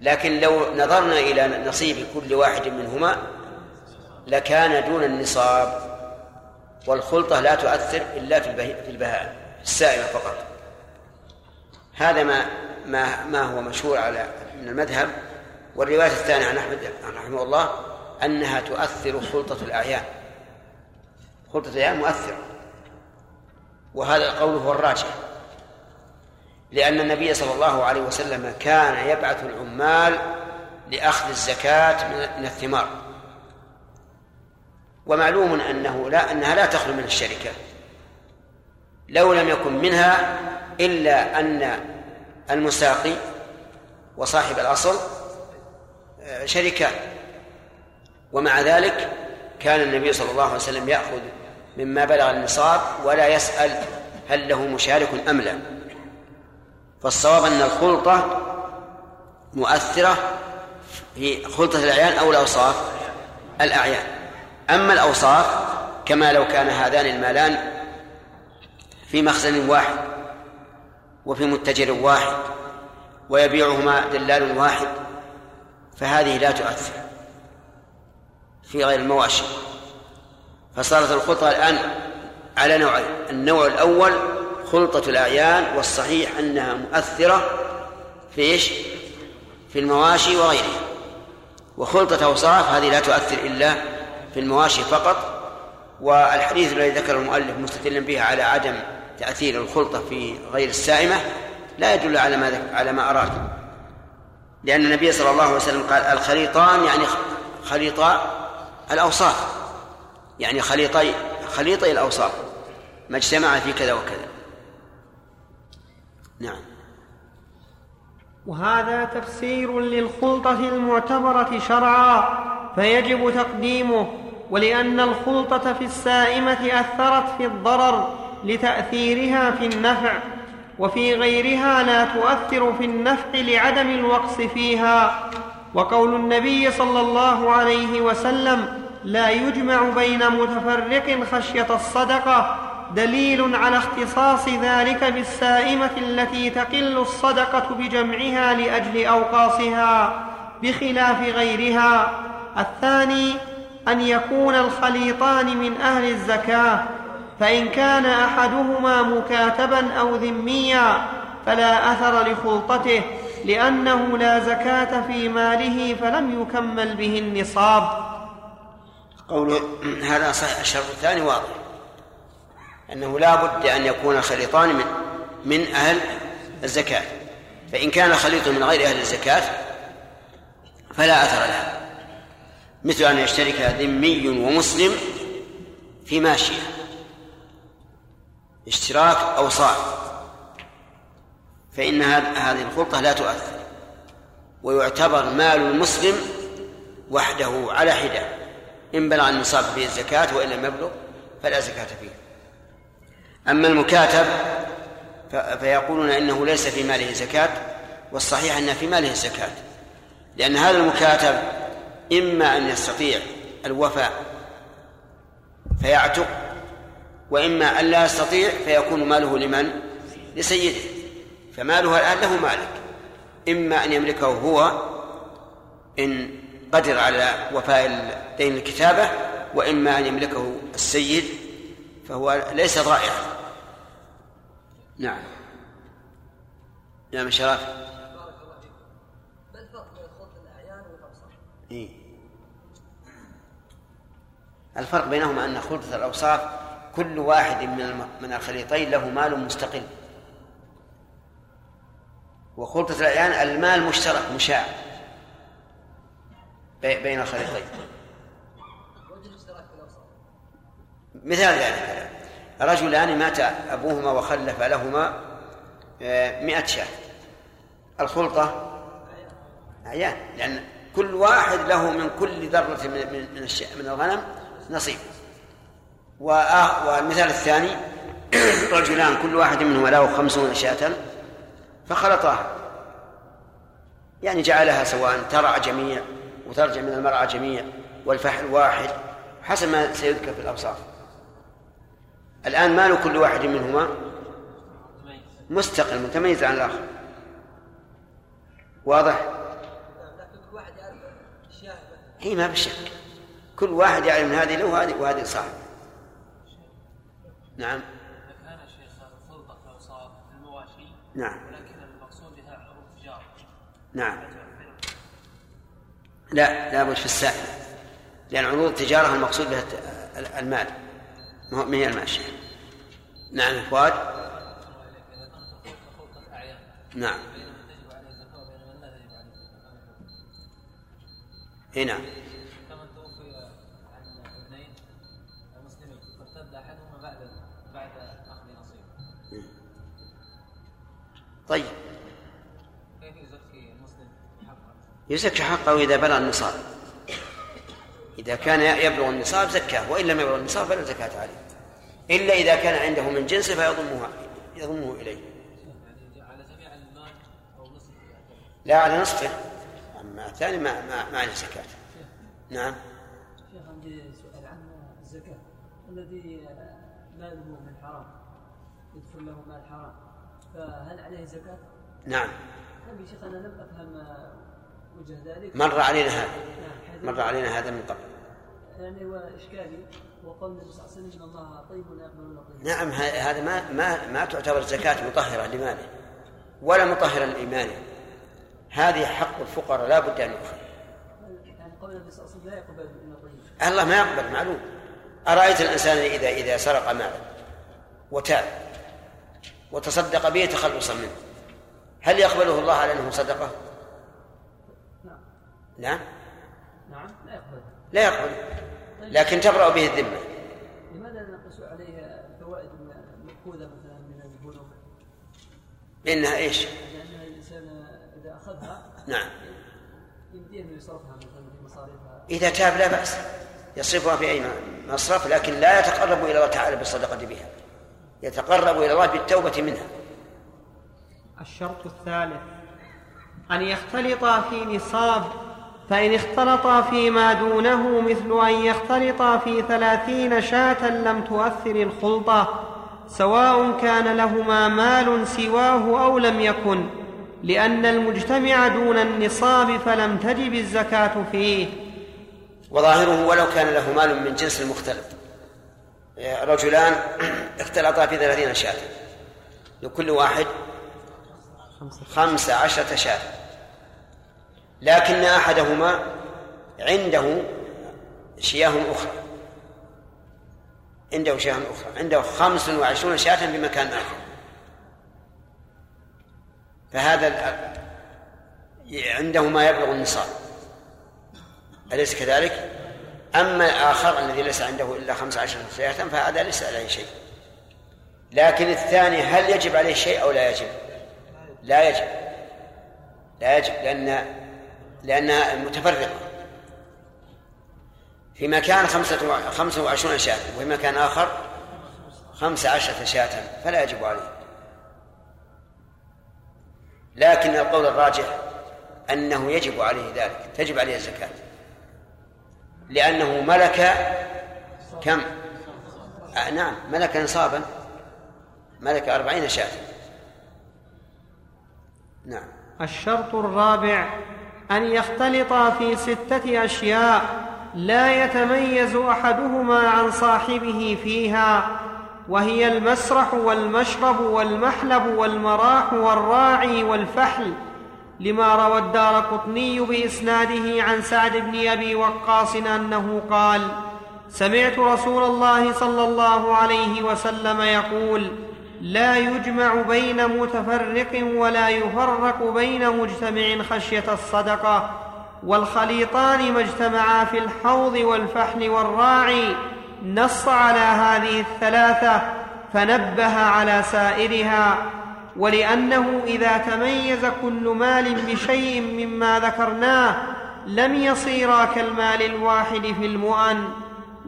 لكن لو نظرنا إلى نصيب كل واحد منهما لكان دون النصاب والخلطة لا تؤثر إلا في البهاء السائمة فقط هذا ما ما ما هو مشهور على من المذهب والرواية الثانية عن أحمد رحمه الله أنها تؤثر خلطة الأعيان. خلطة الأعيان مؤثرة. وهذا القول هو الراجح. لأن النبي صلى الله عليه وسلم كان يبعث العمال لأخذ الزكاة من الثمار. ومعلوم أنه لا أنها لا تخلو من الشركة. لو لم يكن منها إلا أن المساقي وصاحب الأصل آه، شركان ومع ذلك كان النبي صلى الله عليه وسلم يأخذ مما بلغ النصاب ولا يسأل هل له مشارك أم لا. فالصواب أن الخلطة مؤثرة في خلطة الأعيان أو الأوصاف الأعيان. أما الأوصاف كما لو كان هذان المالان في مخزن واحد وفي متجر واحد ويبيعهما دلال واحد فهذه لا تؤثر في غير المواشي. فصارت الخلطة الآن على نوعين النوع الأول خلطة الأعيان والصحيح أنها مؤثرة في إيش؟ في المواشي وغيرها. وخلطة أوصاف هذه لا تؤثر إلا في المواشي فقط. والحديث الذي ذكر المؤلف مستدلا به على عدم تأثير الخلطة في غير السائمة لا يدل على ما على ما أراد لأن النبي صلى الله عليه وسلم قال الخليطان يعني خليطا الأوصاف. يعني خليطي خليطي الأوصاف. ما اجتمع في كذا وكذا. نعم. وهذا تفسير للخلطة المعتبرة شرعا فيجب تقديمه. ولأن الخلطة في السائمة أثرت في الضرر لتأثيرها في النفع. وفي غيرها لا تؤثر في النفع لعدم الوقص فيها. وقول النبي صلى الله عليه وسلم لا يجمع بين متفرق خشية الصدقة دليل على اختصاص ذلك بالسائمة التي تقل الصدقة بجمعها لأجل أوقاصها بخلاف غيرها. الثاني أن يكون الخليطان من أهل الزكاة فإن كان أحدهما مكاتبا أو ذميا فلا أثر لخلطته لأنه لا زكاة في ماله فلم يكمل به النصاب. قوله هذا صحيح الشرط الثاني واضح. أنه لا بد أن يكون خليطان من من أهل الزكاة. فإن كان خليط من غير أهل الزكاة فلا أثر له. مثل أن يشترك ذمي ومسلم في ماشية. اشتراك أوصاف فإن هذه الخلطة لا تؤثر. ويعتبر مال المسلم وحده على حدة. إن بلغ النصاب فيه الزكاة وإن لم يبلغ فلا زكاة فيه. أما المكاتب فيقولون إنه ليس في ماله زكاة والصحيح أن في ماله الزكاة لأن هذا المكاتب إما أن يستطيع الوفاء فيعتق وإما أن لا يستطيع فيكون ماله لمن؟ لسيده فماله الآن له مالك إما أن يملكه هو إن قدر على وفاء دين الكتابة وإما أن يملكه السيد فهو ليس ضائعا نعم نعم شرف ما الفرق بين خلط الأعيان والأوصاف؟ إيه؟ الفرق بينهما أن خلطة الأوصاف كل واحد من من الخليطين له مال مستقل. وخلطة الأعيان المال مشترك مشاع بين الخليطين. مثال ذلك رجلان مات أبوهما وخلف لهما آه، مئة شاة. الخلطة أعيان لأن كل واحد له من كل ذرة من من الغنم نصيب. والمثال الثاني رجلان كل واحد منهما له خمسون شاة فخلطاها يعني جعلها سواء ترع جميع وترجع من المرعى جميع والفحل واحد حسب ما سيذكر في الأوصاف الآن مال كل واحد منهما مستقل متميز عن الآخر. واضح؟ هي ما بشك. كل واحد يعلم هذه له وهذه وهذه صاحب. نعم. كان شيخ الخلطة في المواشي نعم. ولكن المقصود بها عروض التجارة. نعم. لا لابد في السائل. لأن عروض التجارة المقصود بها المال. ما هي الماشية نعم فؤاد نعم. بين طيب. كيف يزكي المسلم حقا؟ يزكي حقه إذا بلغ النصاب. إذا كان يبلغ النصاب زكاه وإن لم يبلغ النصاب فلا زكاة عليه. إلا إذا كان عنده من جنسه فيضمه يضمه إليه. يعني على جميع المال أو نصف لا على نصفه. أما الثاني ما ما ما عليه زكاة. نعم. شيخ عندي سؤال عن الزكاة. الذي ماله من حرام يدخل له مال حرام. فهل عليه زكاة؟ نعم. نعم يا شيخ أنا لم أفهم وجه ذلك. مر علينا هذا؟ نعم، مر علينا هذا من قبل؟ يعني هو إشكالي وقول النبي صلى الله عليه وسلم إن الله طيب لا يقبل إلا طيب نعم هذا ما ما ما تعتبر زكاة مطهرة لماله ولا مطهرة لإيمانه. هذه حق الفقراء لا بد أن يؤخذ يعني قول النبي صلى الله عليه وسلم لا يقبل إلا طيب الله ما يقبل معلوم. أرأيت الإنسان إذا إذا سرق مالا وتاب؟ وتصدق به تخلصا منه. هل يقبله الله على أنه صدقه؟ نعم. نعم. نعم لا يقبل لا يقبل لكن تبرأ به الذمة. لماذا نقص عليه الفوائد المأخوذة مثلا من البنوك؟ إنها إيش؟ لأن الإنسان إذا أخذها نعم. يمديه أنه يصرفها مثلا في مصاريفها. إذا تاب لا بأس. يصرفها في أي مصرف لكن لا يتقرب إلى الله تعالى بالصدقة بها. يتقرب إلى الله بالتوبة منها. الشرط الثالث أن يختلطا في نصاب فإن اختلطا فيما دونه مثل أن يختلطا في ثلاثين شاة لم تؤثر الخلطة سواء كان لهما مال سواه أو لم يكن لأن المجتمع دون النصاب فلم تجب الزكاة فيه. وظاهره ولو كان له مال من جنس المختلط رجلان اختلطا في ثلاثين شاة. لكل واحد خمس عشرة شاة. لكن أحدهما عنده شياه أخرى. عنده شياه أخرى. عنده خمس وعشرون شاة بمكان آخر. فهذا عنده ما يبلغ النصاب. أليس كذلك؟ أما الآخر الذي ليس عنده إلا خمس عشرة شاة فهذا ليس عليه شيء. لكن الثاني هل يجب عليه شيء أو لا يجب؟ لا يجب. لا يجب لأن لأنها متفرقة. في مكان خمسة خمسة وعشرون شاة وفي مكان آخر خمس عشرة شاة فلا يجب عليه. لكن القول الراجح أنه يجب عليه ذلك تجب عليه الزكاة. لأنه ملك كم؟ آه نعم ملك نصابا. ملك أربعين شاة. نعم. الشرط الرابع أن يختلطا في ستة أشياء لا يتميز أحدهما عن صاحبه فيها وهي المسرح والمشرب والمحلب والمراح والراعي والفحل. لما روى الدار قطني بإسناده عن سعد بن أبي وقاص أنه قال سمعت رسول الله صلى الله عليه وسلم يقول لا يجمع بين متفرق ولا يفرق بين مجتمع خشية الصدقة والخليطان ما اجتمعا في الحوض والفحل والراعي نص على هذه الثلاثة فنبه على سائرها. ولأنه إذا تميز كل مال بشيء مما ذكرناه لم يصيرا كالمال الواحد في المؤن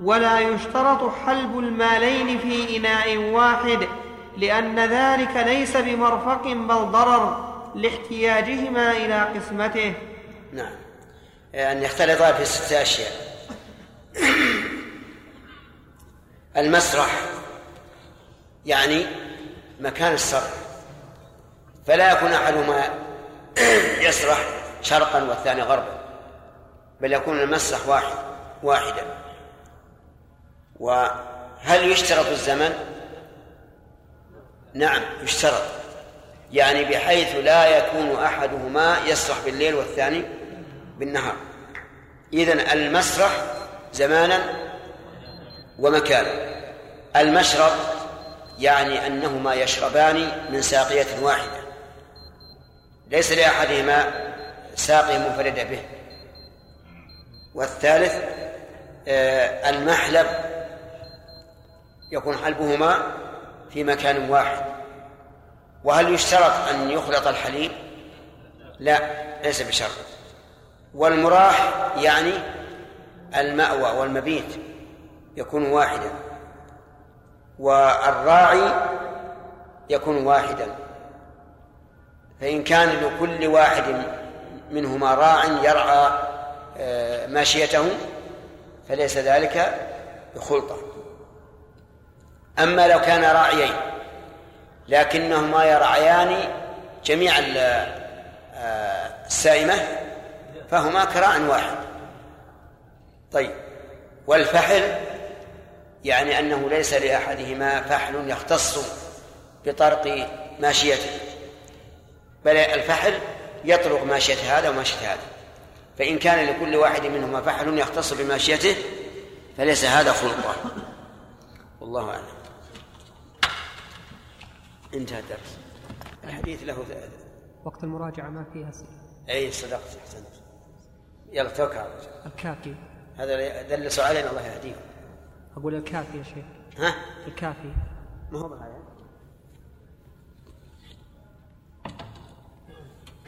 ولا يشترط حلب المالين في إناء واحد لأن ذلك ليس بمرفق بل ضرر لاحتياجهما إلى قسمته. نعم. أن يختلطا في ستة أشياء. المسرح يعني مكان السرح فلا يكون أحدهما يسرح شرقا والثاني غربا بل يكون المسرح واحد واحدا. وهل يشترط الزمن؟ نعم يشترط. يعني بحيث لا يكون أحدهما يسرح بالليل والثاني بالنهار. إذن المسرح زمانا ومكانا. المشرب يعني أنهما يشربان من ساقية واحدة. ليس لأحدهما ساقية منفردة به. والثالث آه، المحلب يكون حلبهما في مكان واحد. وهل يشترط أن يخلط الحليب؟ لا ليس بشرط. والمراح يعني المأوى والمبيت يكون واحدا والراعي يكون واحدا. فإن كان لكل واحد منهما راع يرعى آه، ماشيته فليس ذلك بخلطة. أما لو كان راعيين لكنهما يرعيان جميع آه، السائمة فهما كراع واحد. طيب والفحل يعني أنه ليس لأحدهما فحل يختص بطرق ماشيته. بل الفحل يطرق ماشية هذا وماشية هذا. فإن كان لكل واحد منهما فحل يختص بماشيته فليس هذا خلطة والله أعلم. انتهى الدرس. الحديث له وقت المراجعة ما فيها أي صدقت أحسنت. يلا توكل الكافي. هذا دلسوا علينا الله يهديهم. أقول الكافي يا شيخ. ها؟ الكافي. ما هو بهذا؟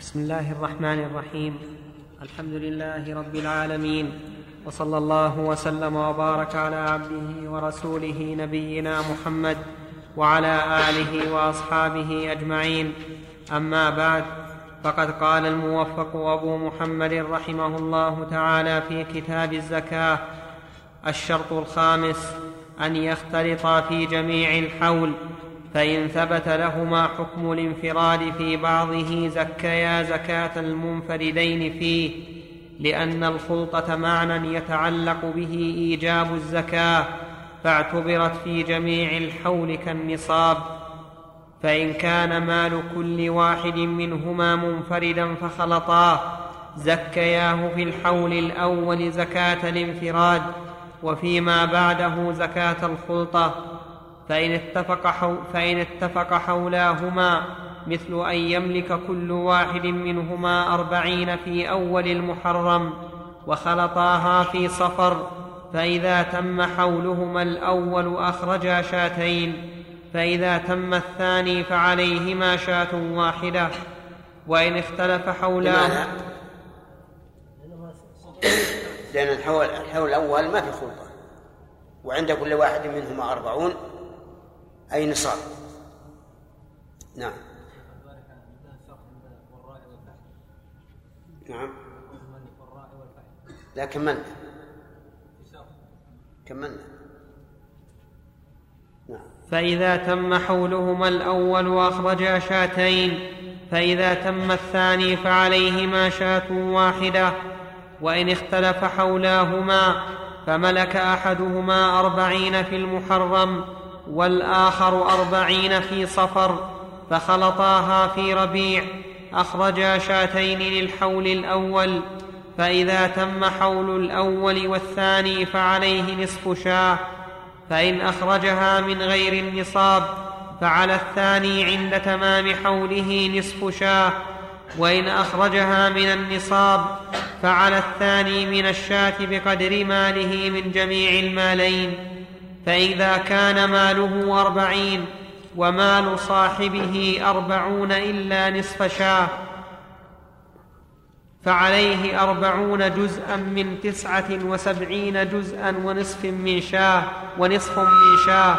بسم الله الرحمن الرحيم. الحمد لله رب العالمين. وصلى الله وسلم وبارك على عبده ورسوله نبينا محمد وعلى آله وأصحابه أجمعين. أما بعد فقد قال الموفق أبو محمد رحمه الله تعالى في كتاب الزكاة الشرط الخامس أن يختلطا في جميع الحول فإن ثبت لهما حكم الانفراد في بعضه زكيا زكاة المنفردين فيه لأن الخلطة معنى يتعلق به إيجاب الزكاة فاعتبرت في جميع الحول كالنصاب. فإن كان مال كل واحد منهما منفردا فخلطاه زكياه في الحول الأول زكاة الانفراد وفيما بعده زكاة الخلطة. فإن اتفق, حو فإن اتفق حولاهما مثل أن يملك كل واحد منهما أربعين في أول المحرم وخلطاها في صفر فإذا تم حولهما الأول أخرجا شاتين فإذا تم الثاني فعليهما شاة واحدة. وإن اختلف حولاهما لأن الحول, الحول الأول ما في خلطة. وعند كل واحد منهما أربعون أي نصاب. نعم. نعم. لا كملنا. كملنا. نعم. فإذا تم حولهما الأول وأخرجا شاتين فإذا تم الثاني فعليهما شاة واحدة وإن اختلف حولاهما فملك أحدهما أربعين في المحرم والآخر أربعين في صفر فخلطاها في ربيع أخرجا شاتين للحول الأول فإذا تم حول الأول والثاني فعليه نصف شاة فإن أخرجها من غير النصاب فعلى الثاني عند تمام حوله نصف شاة وإن أخرجها من النصاب فعلى الثاني من الشاة بقدر ماله من جميع المالين. فإذا كان ماله أربعين ومال صاحبه أربعون إلا نصف شاه فعليه أربعون جزءا من تسعة وسبعين جزءا ونصف من شاه ونصف من شاه.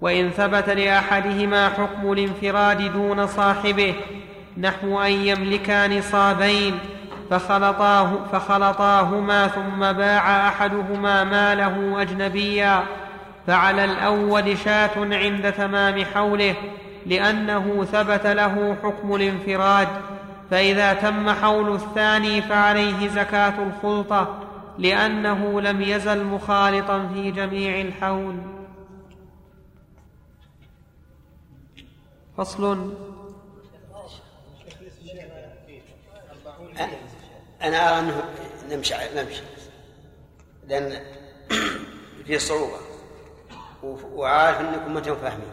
وإن ثبت لأحدهما حكم الانفراد دون صاحبه نحو أن يملكا نصابين. فخلطاه فخلطاهما ثم باع أحدهما ماله أجنبيا. فعلى الأول شاة عند تمام حوله لأنه ثبت له حكم الانفراد. فإذا تم حول الثاني فعليه زكاة الخلطة لأنه لم يزل مخالطا في جميع الحول. فصل. أنا أرى أنه نمشي نمشي. لأن في صعوبة. وعارف أنكم ما فاهمين.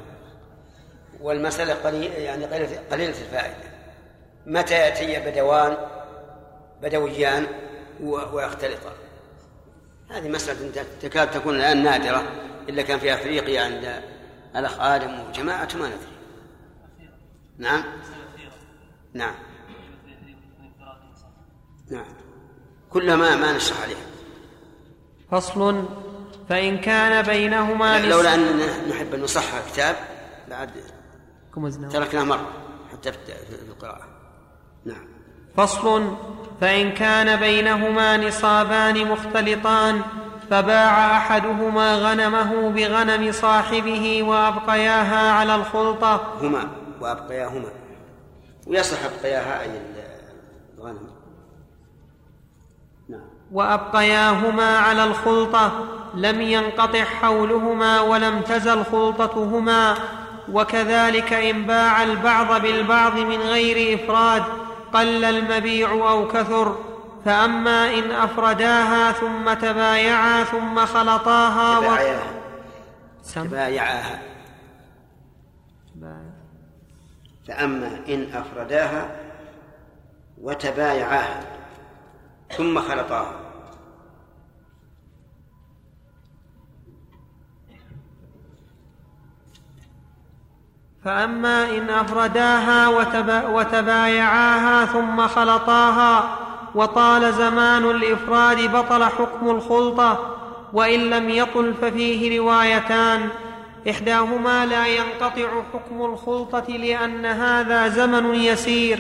والمسألة قليل يعني قليلة الفائدة. متى يأتي بدوان بدويان ويختلطان هذه مسألة تكاد تكون الآن نادرة. إلا كان في أفريقيا عند الأخ آدم وجماعته ما ندري. نعم؟ نعم. نعم. كلها ما ما نشرح عليها فصل. فإن كان بينهما لا- لولا أننا نحب أن نصحح الكتاب بعد تركناه مرة حتى في القراءة. نعم. فصل. فإن كان بينهما نصابان مختلطان فباع أحدهما غنمه بغنم صاحبه وأبقياها على الخلطة. هما وأبقياهما. ويصلح أبقياها أي الغنم. وأبقياهما على الخلطة لم ينقطع حولهما ولم تزل خلطتهما وكذلك إن باع البعض بالبعض من غير إفراد قل المبيع أو كثر فأما إن أفرداها ثم تبايعا ثم خلطاها و... سم. تبايعاها فأما إن أفرداها وتبايعاها ثم خلطاها فأما إن أفرداها وتب... وتبايعاها ثم خلطاها وطال زمان الإفراد بطل حكم الخلطة وإن لم يطل ففيه روايتان. إحداهما لا ينقطع حكم الخلطة لأن هذا زمن يسير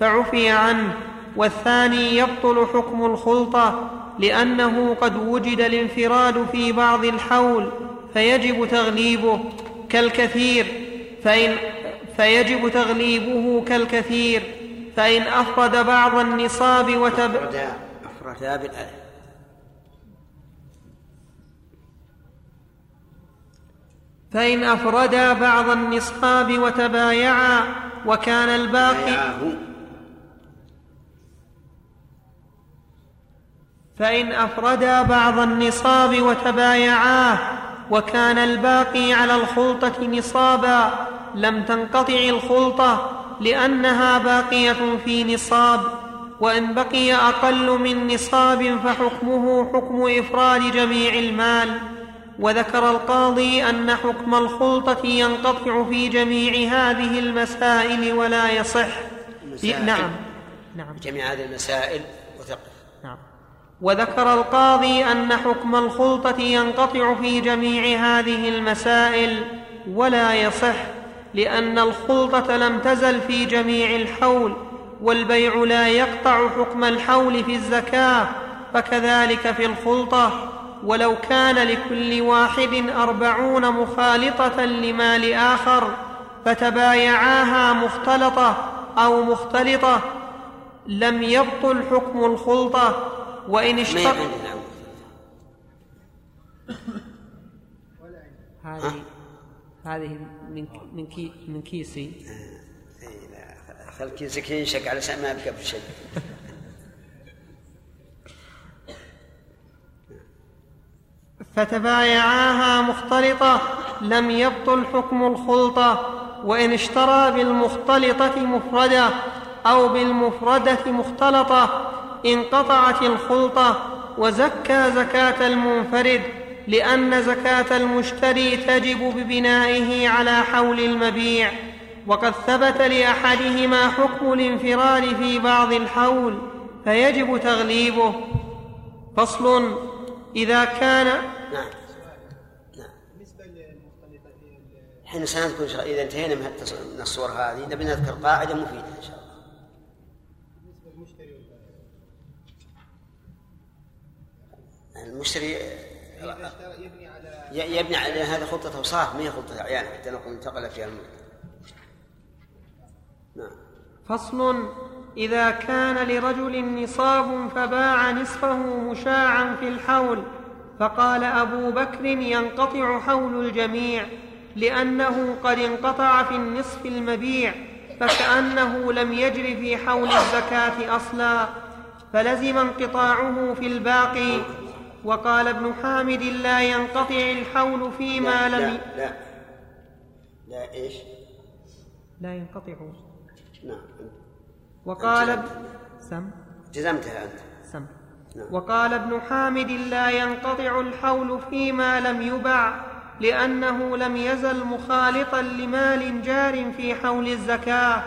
فعفي عنه. والثاني يبطل حكم الخلطة لأنه قد وجد الانفراد في بعض الحول فيجب تغليبه كالكثير فإن فيجب تغليبه كالكثير فإن أفرد بعض النصاب وتب أفردا بالآية فإن أفردا بعض النصاب وتبايعا وكان الباقي فإن أفردا بعض النصاب وتبايعاه وكان الباقي على الخلطة نصابا لم تنقطع الخلطة لأنها باقية في نصاب وإن بقي أقل من نصاب فحكمه حكم إفراد جميع المال. وذكر القاضي أن حكم الخلطة ينقطع في جميع هذه المسائل ولا يصح. نعم. نعم. جميع هذه المسائل. وذكر القاضي أن حكم الخلطة ينقطع في جميع هذه المسائل ولا يصح لأن الخلطة لم تزل في جميع الحول والبيع لا يقطع حكم الحول في الزكاة فكذلك في الخلطة ولو كان لكل واحد أربعون مخالطة لمال آخر فتبايعاها مختلطة أو مختلطة لم يبطل حكم الخلطة وإن أول. هذه هذه من من كي من كيسي. إي لا، خل كيسك ينشق على ما يبقى بشيء. فتبايعاها مختلطة لم يبطل حكم الخلطة وإن اشترى بالمختلطة مفردة أو بالمفردة مختلطة. انقطعت الخلطة وزكى زكاة المنفرد لأن زكاة المشتري تجب ببنائه على حول المبيع وقد ثبت لأحدهما حكم الانفراد في بعض الحول فيجب تغليبه. فصل إذا كان نعم. نعم حين سنذكر شغ- إذا انتهينا من الصور هذه نبي نذكر قاعدة مفيدة إن شاء الله. المشتري ي- يبني على هذا خطة أوصاف ما هي خطة أعيان حتى نقول انتقل فيها الملك. نعم. فصل. إذا كان لرجل نصاب فباع نصفه مشاعا في الحول فقال أبو بكر ينقطع حول الجميع لأنه قد انقطع في النصف المبيع فكأنه لم يجر في حول الزكاة أصلا فلزم انقطاعه في الباقي. وقال ابن حامد لا ينقطع الحول فيما لا, لم لا لا. لا إيش؟ لا ينقطع. نعم. وقال اب- سم. جزمتها أنت. سم. نعم. وقال ابن حامد لا ينقطع الحول فيما لم يبع لأنه لم يزل مخالطا لمال جار في حول الزكاة.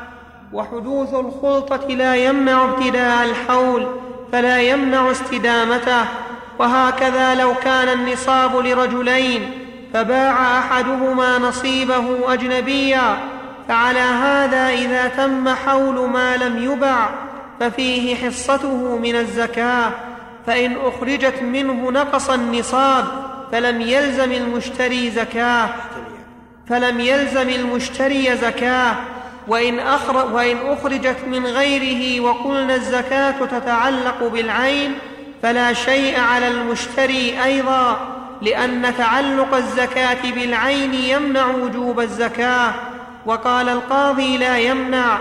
وحدوث الخلطة لا يمنع ابتداء الحول فلا يمنع استدامته. وهكذا لو كان النصاب لرجلين فباع أحدهما نصيبه أجنبيا فعلى هذا إذا تم حول ما لم يبع ففيه حصته من الزكاة فإن أخرجت منه نقص النصاب فلم يلزم المشتري زكاة فلم يلزم المشتري زكاة وإن, وإن أخرجت من غيره وقلنا الزكاة تتعلق بالعين فلا شيء على المشتري أيضا لأن تعلق الزكاة بالعين يمنع وجوب الزكاة. وقال القاضي لا يمنع.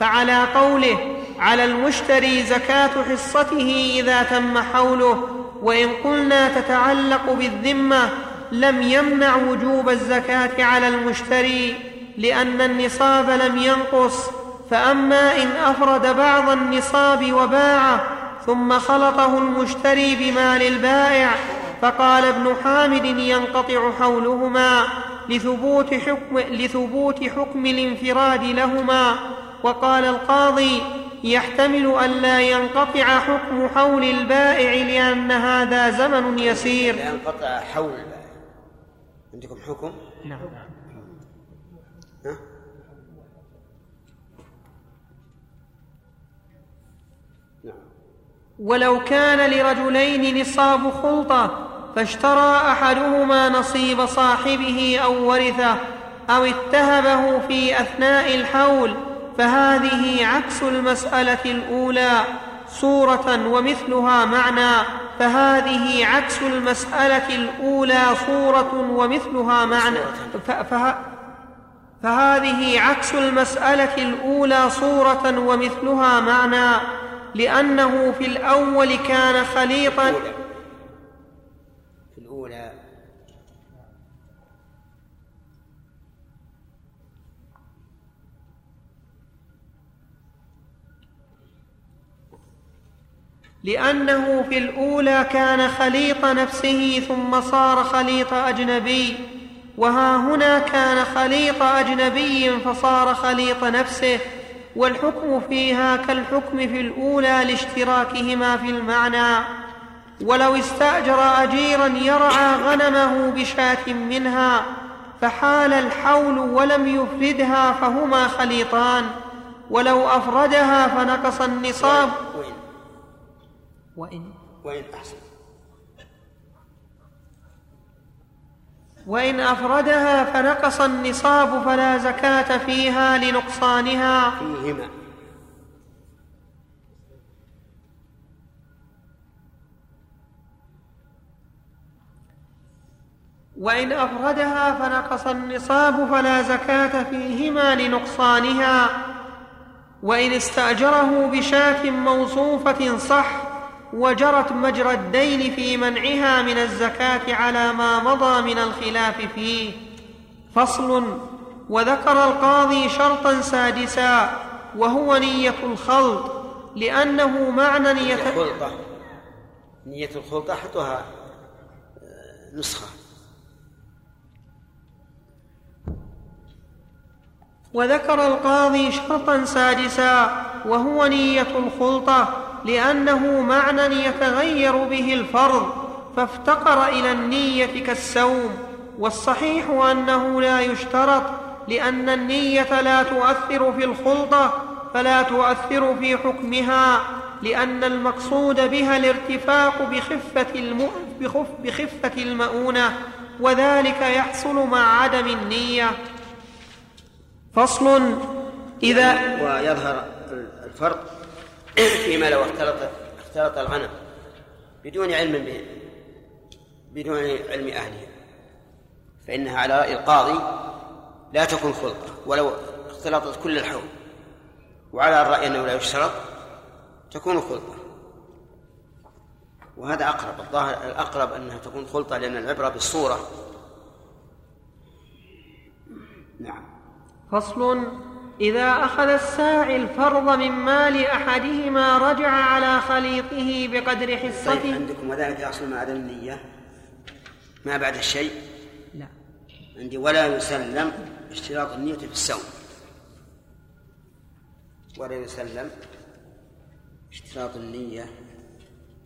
فعلى قوله على المشتري زكاة حصته إذا تم حوله وإن قلنا تتعلق بالذمة لم يمنع وجوب الزكاة على المشتري لأن النصاب لم ينقص. فأما إن أفرد بعض النصاب وباعه ثم خلطه المشتري بمال البائع فقال ابن حامد ينقطع حولهما لثبوت حكم, لثبوت حكم الانفراد لهما وقال القاضي يحتمل ألا ينقطع حكم حول البائع لأن هذا زمن يسير لا ينقطع حول البائع عندكم حكم؟ نعم ها؟ ولو كان لرجلين نصاب خلطة فاشترى أحدهما نصيب صاحبه أو ورثه أو اتهبه في أثناء الحول فهذه عكس المسألة الأولى صورة ومثلها معنى فهذه عكس المسألة الأولى صورة ومثلها معنى. فه فهذه عكس المسألة الأولى صورة ومثلها معنى. لأنه في الأول كان خليطا. في الأولى. لأنه في الأولى كان خليط نفسه ثم صار خليط أجنبي. وها هنا كان خليط أجنبي فصار خليط نفسه. والحكم فيها كالحكم في الأولى لاشتراكهما في المعنى. ولو استأجر أجيرا يرعى غنمه بشاة منها فحال الحول ولم يفردها فهما خليطان. ولو أفردها فنقص النصاب. وإن وإن. وإن أحسن؟ وإن أفردها فنقص النصاب فلا زكاة فيها لنقصانها. فيهما. وإن أفردها فنقص النصاب فلا زكاة فيهما لنقصانها. وإن استأجره بشاة موصوفة صح وجرت مجرى الدين في منعها من الزكاة على ما مضى من الخلاف فيه. فصل وذكر القاضي شرطا سادسا وهو نية الخلط لأنه معنى نية الخلطة نية الخلطة حطها آه، نسخة. وذكر القاضي شرطا سادسا وهو نية الخلطة لأنه معنى يتغير به الفرض فافتقر إلى النية كالسوم. والصحيح أنه لا يشترط لأن النية لا تؤثر في الخلطة فلا تؤثر في حكمها لأن المقصود بها الارتفاق بخفة, الم... بخف... بخفة المؤونة وذلك يحصل مع عدم النية. فصل إذا ويظهر الفرق فيما لو اختلط اختلط الغنم بدون علم به بدون علم أهله. فإنها على رأي القاضي لا تكون خلطة ولو اختلطت كل الحول وعلى الرأي أنه لا يشترط تكون خلطة وهذا أقرب الظاهر الأقرب أنها تكون خلطة لأن العبرة بالصورة. نعم. فصل إذا أخذ الساعي الفرض من مال أحدهما رجع على خليطه بقدر طيب، حصته. طيب عندكم وذلك أصل ما عدم النية؟ ما بعد الشيء؟ لا. عندي ولا يسلم اشتراط النية في السوم ولا يسلم اشتراط النية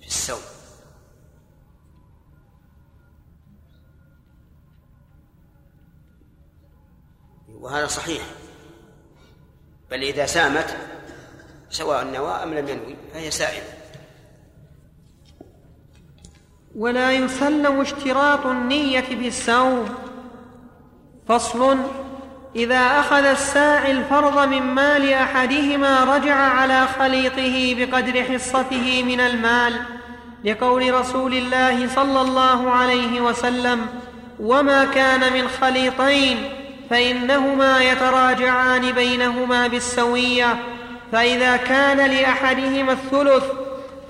في السوم وهذا صحيح. بل إذا سامت سواء نوى أم لم ينوي فهي سائمة. ولا يسلم اشتراط النية بالسوم فصل إذا أخذ الساعي الفرض من مال أحدهما رجع على خليطه بقدر حصته من المال لقول رسول الله صلى الله عليه وسلم وما كان من خليطين فإنهما يتراجعان بينهما بالسوية فإذا كان لأحدهما الثلث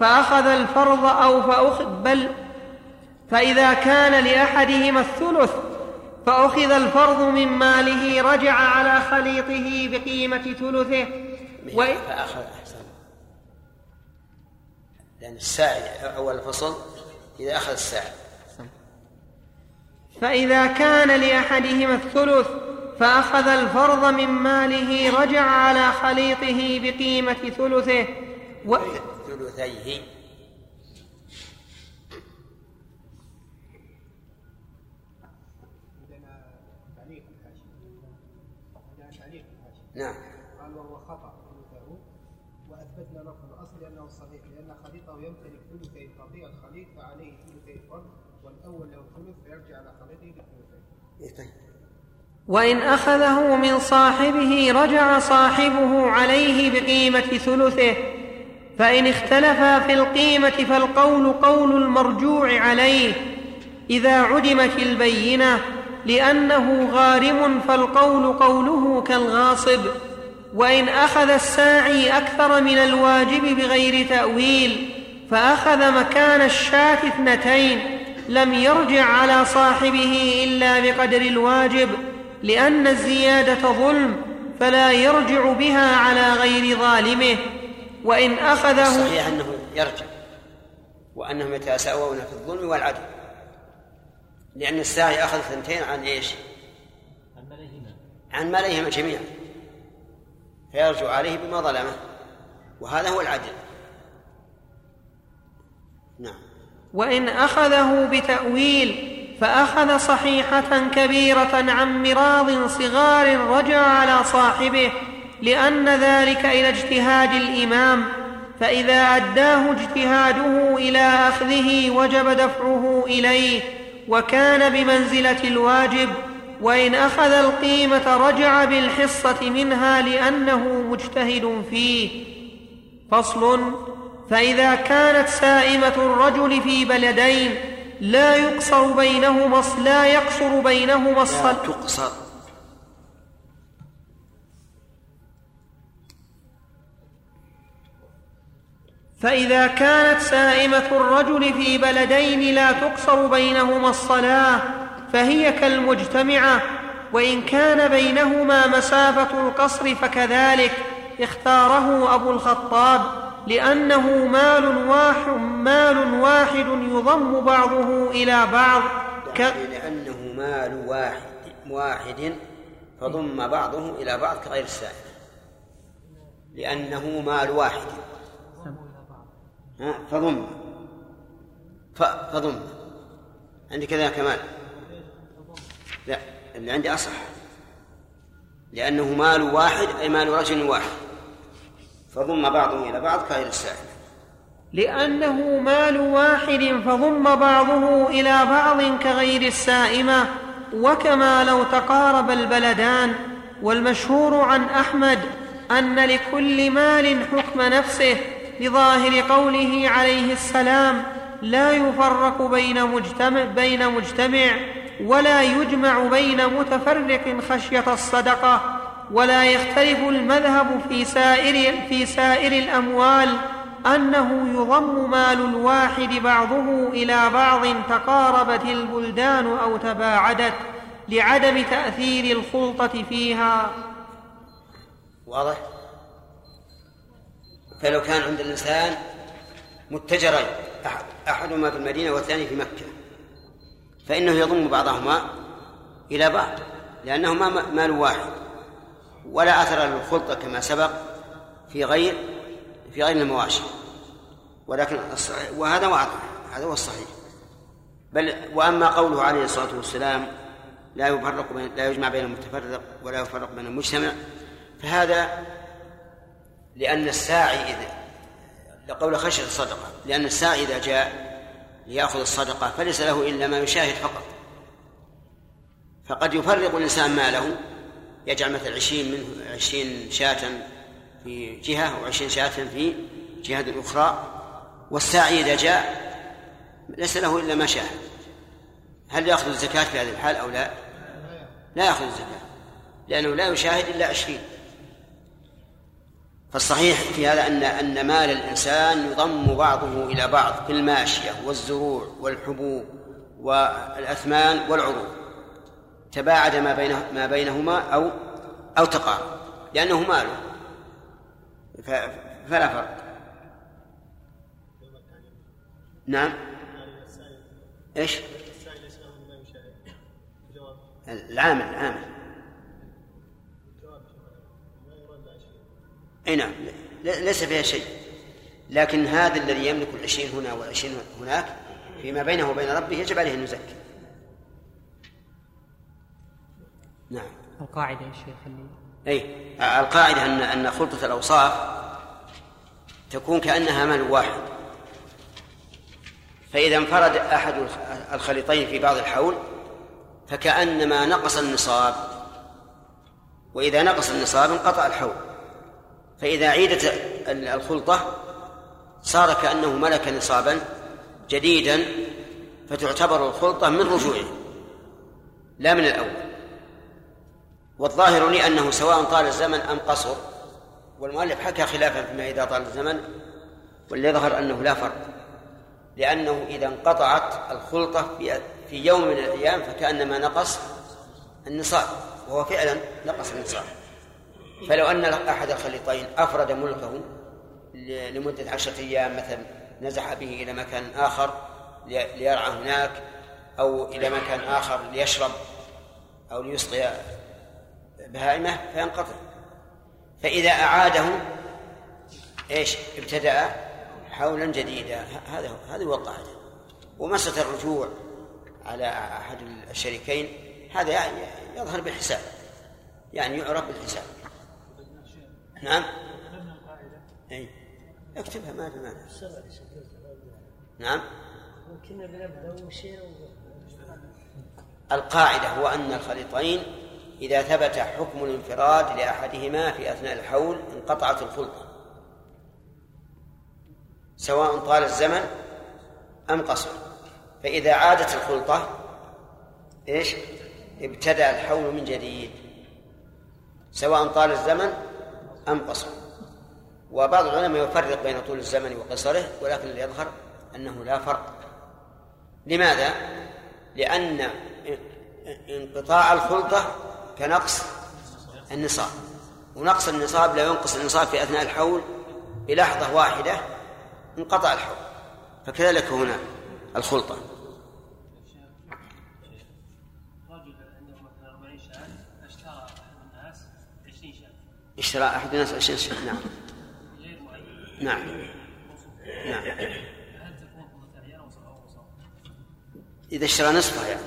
فأخذ الفرض أو فأخذ بل فإذا كان لأحدهما الثلث فأخذ الفرض من ماله رجع على خليطه بقيمة ثلثه. و... فأخذ أحسن. لأن الساعي أول الفصل إذا أخذ الساعي. فإذا كان لأحدهما الثلث فأخذ الفرض من ماله رجع على خليطه بقيمة ثلثه. و... ثلثيه. عندنا تعليق الحاشية عندنا تعليق الحاشية نعم. قال وهو خطأ ثلثه وأثبتنا له في الأصل أنه صحيح لأن خليطه يمتلك ثلثي قطيع الخليط فعليه ثلثي الفرد والأول له ثلث فيرجع على خليطه بثلثين. إيه طيب. وإن أخذه من صاحبه رجع صاحبه عليه بقيمة ثلثه فإن اختلفا في القيمة فالقول قول المرجوع عليه. إذا عدمت البينة لأنه غارم فالقول قوله كالغاصب وإن أخذ الساعي أكثر من الواجب بغير تأويل فأخذ مكان الشاة اثنتين لم يرجع على صاحبه إلا بقدر الواجب. لأن الزيادة ظلم فلا يرجع بها على غير ظالمه وإن أخذه صحيح أنه يرجع وأنهم يتساوون في الظلم والعدل لأن الساعي أخذ ثنتين عن إيش؟ عن مالهما عن ماليهما جميعا فيرجع عليه بما ظلمه وهذا هو العدل. نعم. وإن أخذه بتأويل فأخذ صحيحة كبيرة عن مراض صغار رجع على صاحبه لأن ذلك إلى اجتهاد الإمام فإذا أداه اجتهاده إلى أخذه وجب دفعه إليه وكان بمنزلة الواجب وإن أخذ القيمة رجع بالحصة منها لأنه مجتهد فيه. فصل فإذا كانت سائمة الرجل في بلدين لا يقصر بينهما لا يقصر بينهما لا الصلاة تقصر. فإذا كانت سائمة الرجل في بلدين لا تقصر بينهما الصلاة فهي كالمجتمعة وإن كان بينهما مسافة القصر فكذلك اختاره أبو الخطاب. لأنه مال واحد مال واحد يضم بعضه إلى بعض. ك... لأنه مال واحد واحد فضم بعضه إلى بعض كغير السائل. لأنه مال واحد. فضم. فضم. عندي كذا كمال؟ لا اللي عندي أصح. لأنه مال واحد أي مال رجل واحد. فضم بعضه إلى بعض كغير السائل لأنه مال واحد فضم بعضه إلى بعض كغير السائمة وكما لو تقارب البلدان. والمشهور عن أحمد أن لكل مال حكم نفسه لظاهر قوله عليه السلام لا يفرق بين مجتمع بين مجتمع ولا يجمع بين متفرق خشية الصدقة ولا يختلف المذهب في سائر في سائر الأموال أنه يضم مال الواحد بعضه إلى بعض تقاربت البلدان أو تباعدت لعدم تأثير الخلطة فيها. واضح؟ فلو كان عند الإنسان متجرين أحد أحدهما في المدينة والثاني في مكة فإنه يضم بعضهما إلى بعض لأنهما مال واحد. ولا أثر للخلطة كما سبق في غير في غير المواشي. ولكن الصحيح وهذا واضح. هذا هو الصحيح. بل وأما قوله عليه الصلاة والسلام لا يفرق بين لا يجمع بين المتفرق ولا يفرق بين المجتمع فهذا لأن الساعي إذا لقول خشية الصدقة لأن الساعي إذا جاء ليأخذ الصدقة فليس له إلا ما يشاهد فقط. فقد يفرق الإنسان ماله يجعل مثل عشرين منه عشرين شاة في جهة وعشرين شاة في جهة أخرى والساعي إذا جاء ليس له إلا ما شاهد هل يأخذ الزكاة في هذه الحال أو لا؟ لا يأخذ الزكاة لأنه لا يشاهد إلا عشرين. فالصحيح في هذا أن أن مال الإنسان يضم بعضه إلى بعض في الماشية والزروع والحبوب والأثمان والعروض. تباعد ما بينه ما بينهما أو أو تقارب لأنه ماله فلا فرق. نعم. إيش؟ العامل العامل. إي نعم ليس فيها شيء. لكن هذا الذي يملك العشرين هنا والعشرين هناك فيما بينه وبين ربه يجب عليه أن يزكي. نعم. القاعدة يا شيخ اللي أي القاعدة ان أن خلطة الأوصاف تكون كأنها مال واحد. فإذا انفرد أحد الخليطين في بعض الحول فكأنما نقص النصاب. وإذا نقص النصاب انقطع الحول. فإذا عيدت الخلطة صار كأنه ملك نصابا جديدا فتعتبر الخلطة من رجوعه لا من الأول. والظاهر لي أنه سواء طال الزمن أم قصر والمؤلف حكى خلافا فيما إذا طال الزمن واللي يظهر أنه لا فرق لأنه إذا انقطعت الخلطة في يوم من الأيام فكأنما نقص النصاب وهو فعلا نقص النصاب. فلو أن أحد الخليطين أفرد ملكه لمدة عشرة أيام مثلا نزح به إلى مكان آخر ليرعى هناك أو إلى مكان آخر ليشرب أو ليسقي بهائمة فينقطع. فإذا أعاده إيش؟ ابتدأ حولا جديدا. هذا هذه هو القاعدة. ومسألة الرجوع على أحد الشريكين هذا يظهر بالحساب. يعني يعرف بالحساب. نعم؟ أي اكتبها ما في مانع. نعم؟ القاعدة هو أن الخليطين إذا ثبت حكم الانفراد لأحدهما في أثناء الحول انقطعت الخلطة. سواء طال الزمن أم قصر. فإذا عادت الخلطة إيش؟ ابتدأ الحول من جديد. سواء طال الزمن أم قصر. وبعض العلماء يفرق بين طول الزمن وقصره ولكن اللي يظهر أنه لا فرق. لماذا؟ لأن انقطاع الخلطة كنقص النصاب. ونقص النصاب لا ينقص النصاب في أثناء الحول بلحظة واحدة انقطع الحول. فكذلك هنا الخلطة. رجل عنده مثلا 40 شاة اشترى أحد الناس 20 شاة أحد شيء نعم. نعم. نعم؟ إذا اشترى نصفها يعني.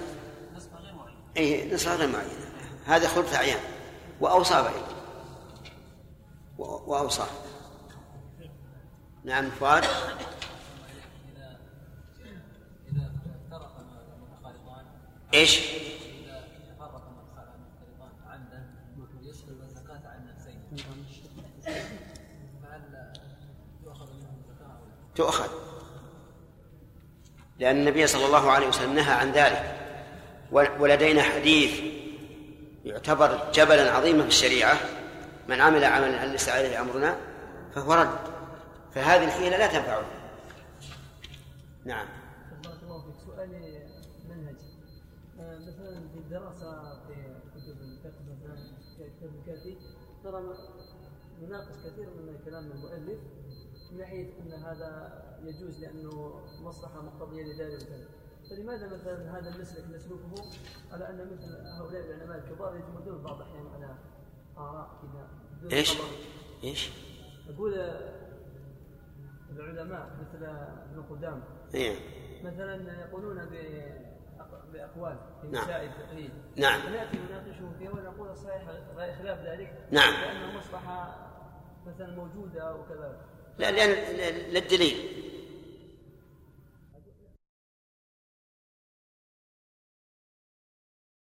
نصفها غير معين أي نصفها غير معينة. هذا خلطة أعيان وأوصاف أيضا. و- وأوصاف. نعم فؤاد. إيش؟ تؤخذ. لأن النبي صلى الله عليه وسلم نهى عن ذلك. ولدينا حديث يعتبر جبلا عظيما في الشريعة من عمل عملا ليس عليه أمرنا؟ فهو رد. فهذه الحيلة لا تنفعه. نعم. سؤالي منهجي آه، مثلا في الدراسة في كتب الفقه مثلا في كتاب الكافي ترى نناقش كثير من كلام المؤلف من ناحية أن هذا يجوز لأنه مصلحة مقتضية لذلك. فلماذا مثلا هذا المسلك نسلكه على أن مثل هؤلاء العلماء الكبار يجمدون بعض الأحيان على آراء كذا إيش؟ إيش؟ أقول آه، العلماء مثل ابن قدامه إيه. مثلا يقولون بأقوال في نعم. مسائل التقليد نعم. فناتي نناقشه فيها ونقول غير خلاف ذلك نعم. لأن المصلحة مثلا موجودة وكذا لا لأن للدليل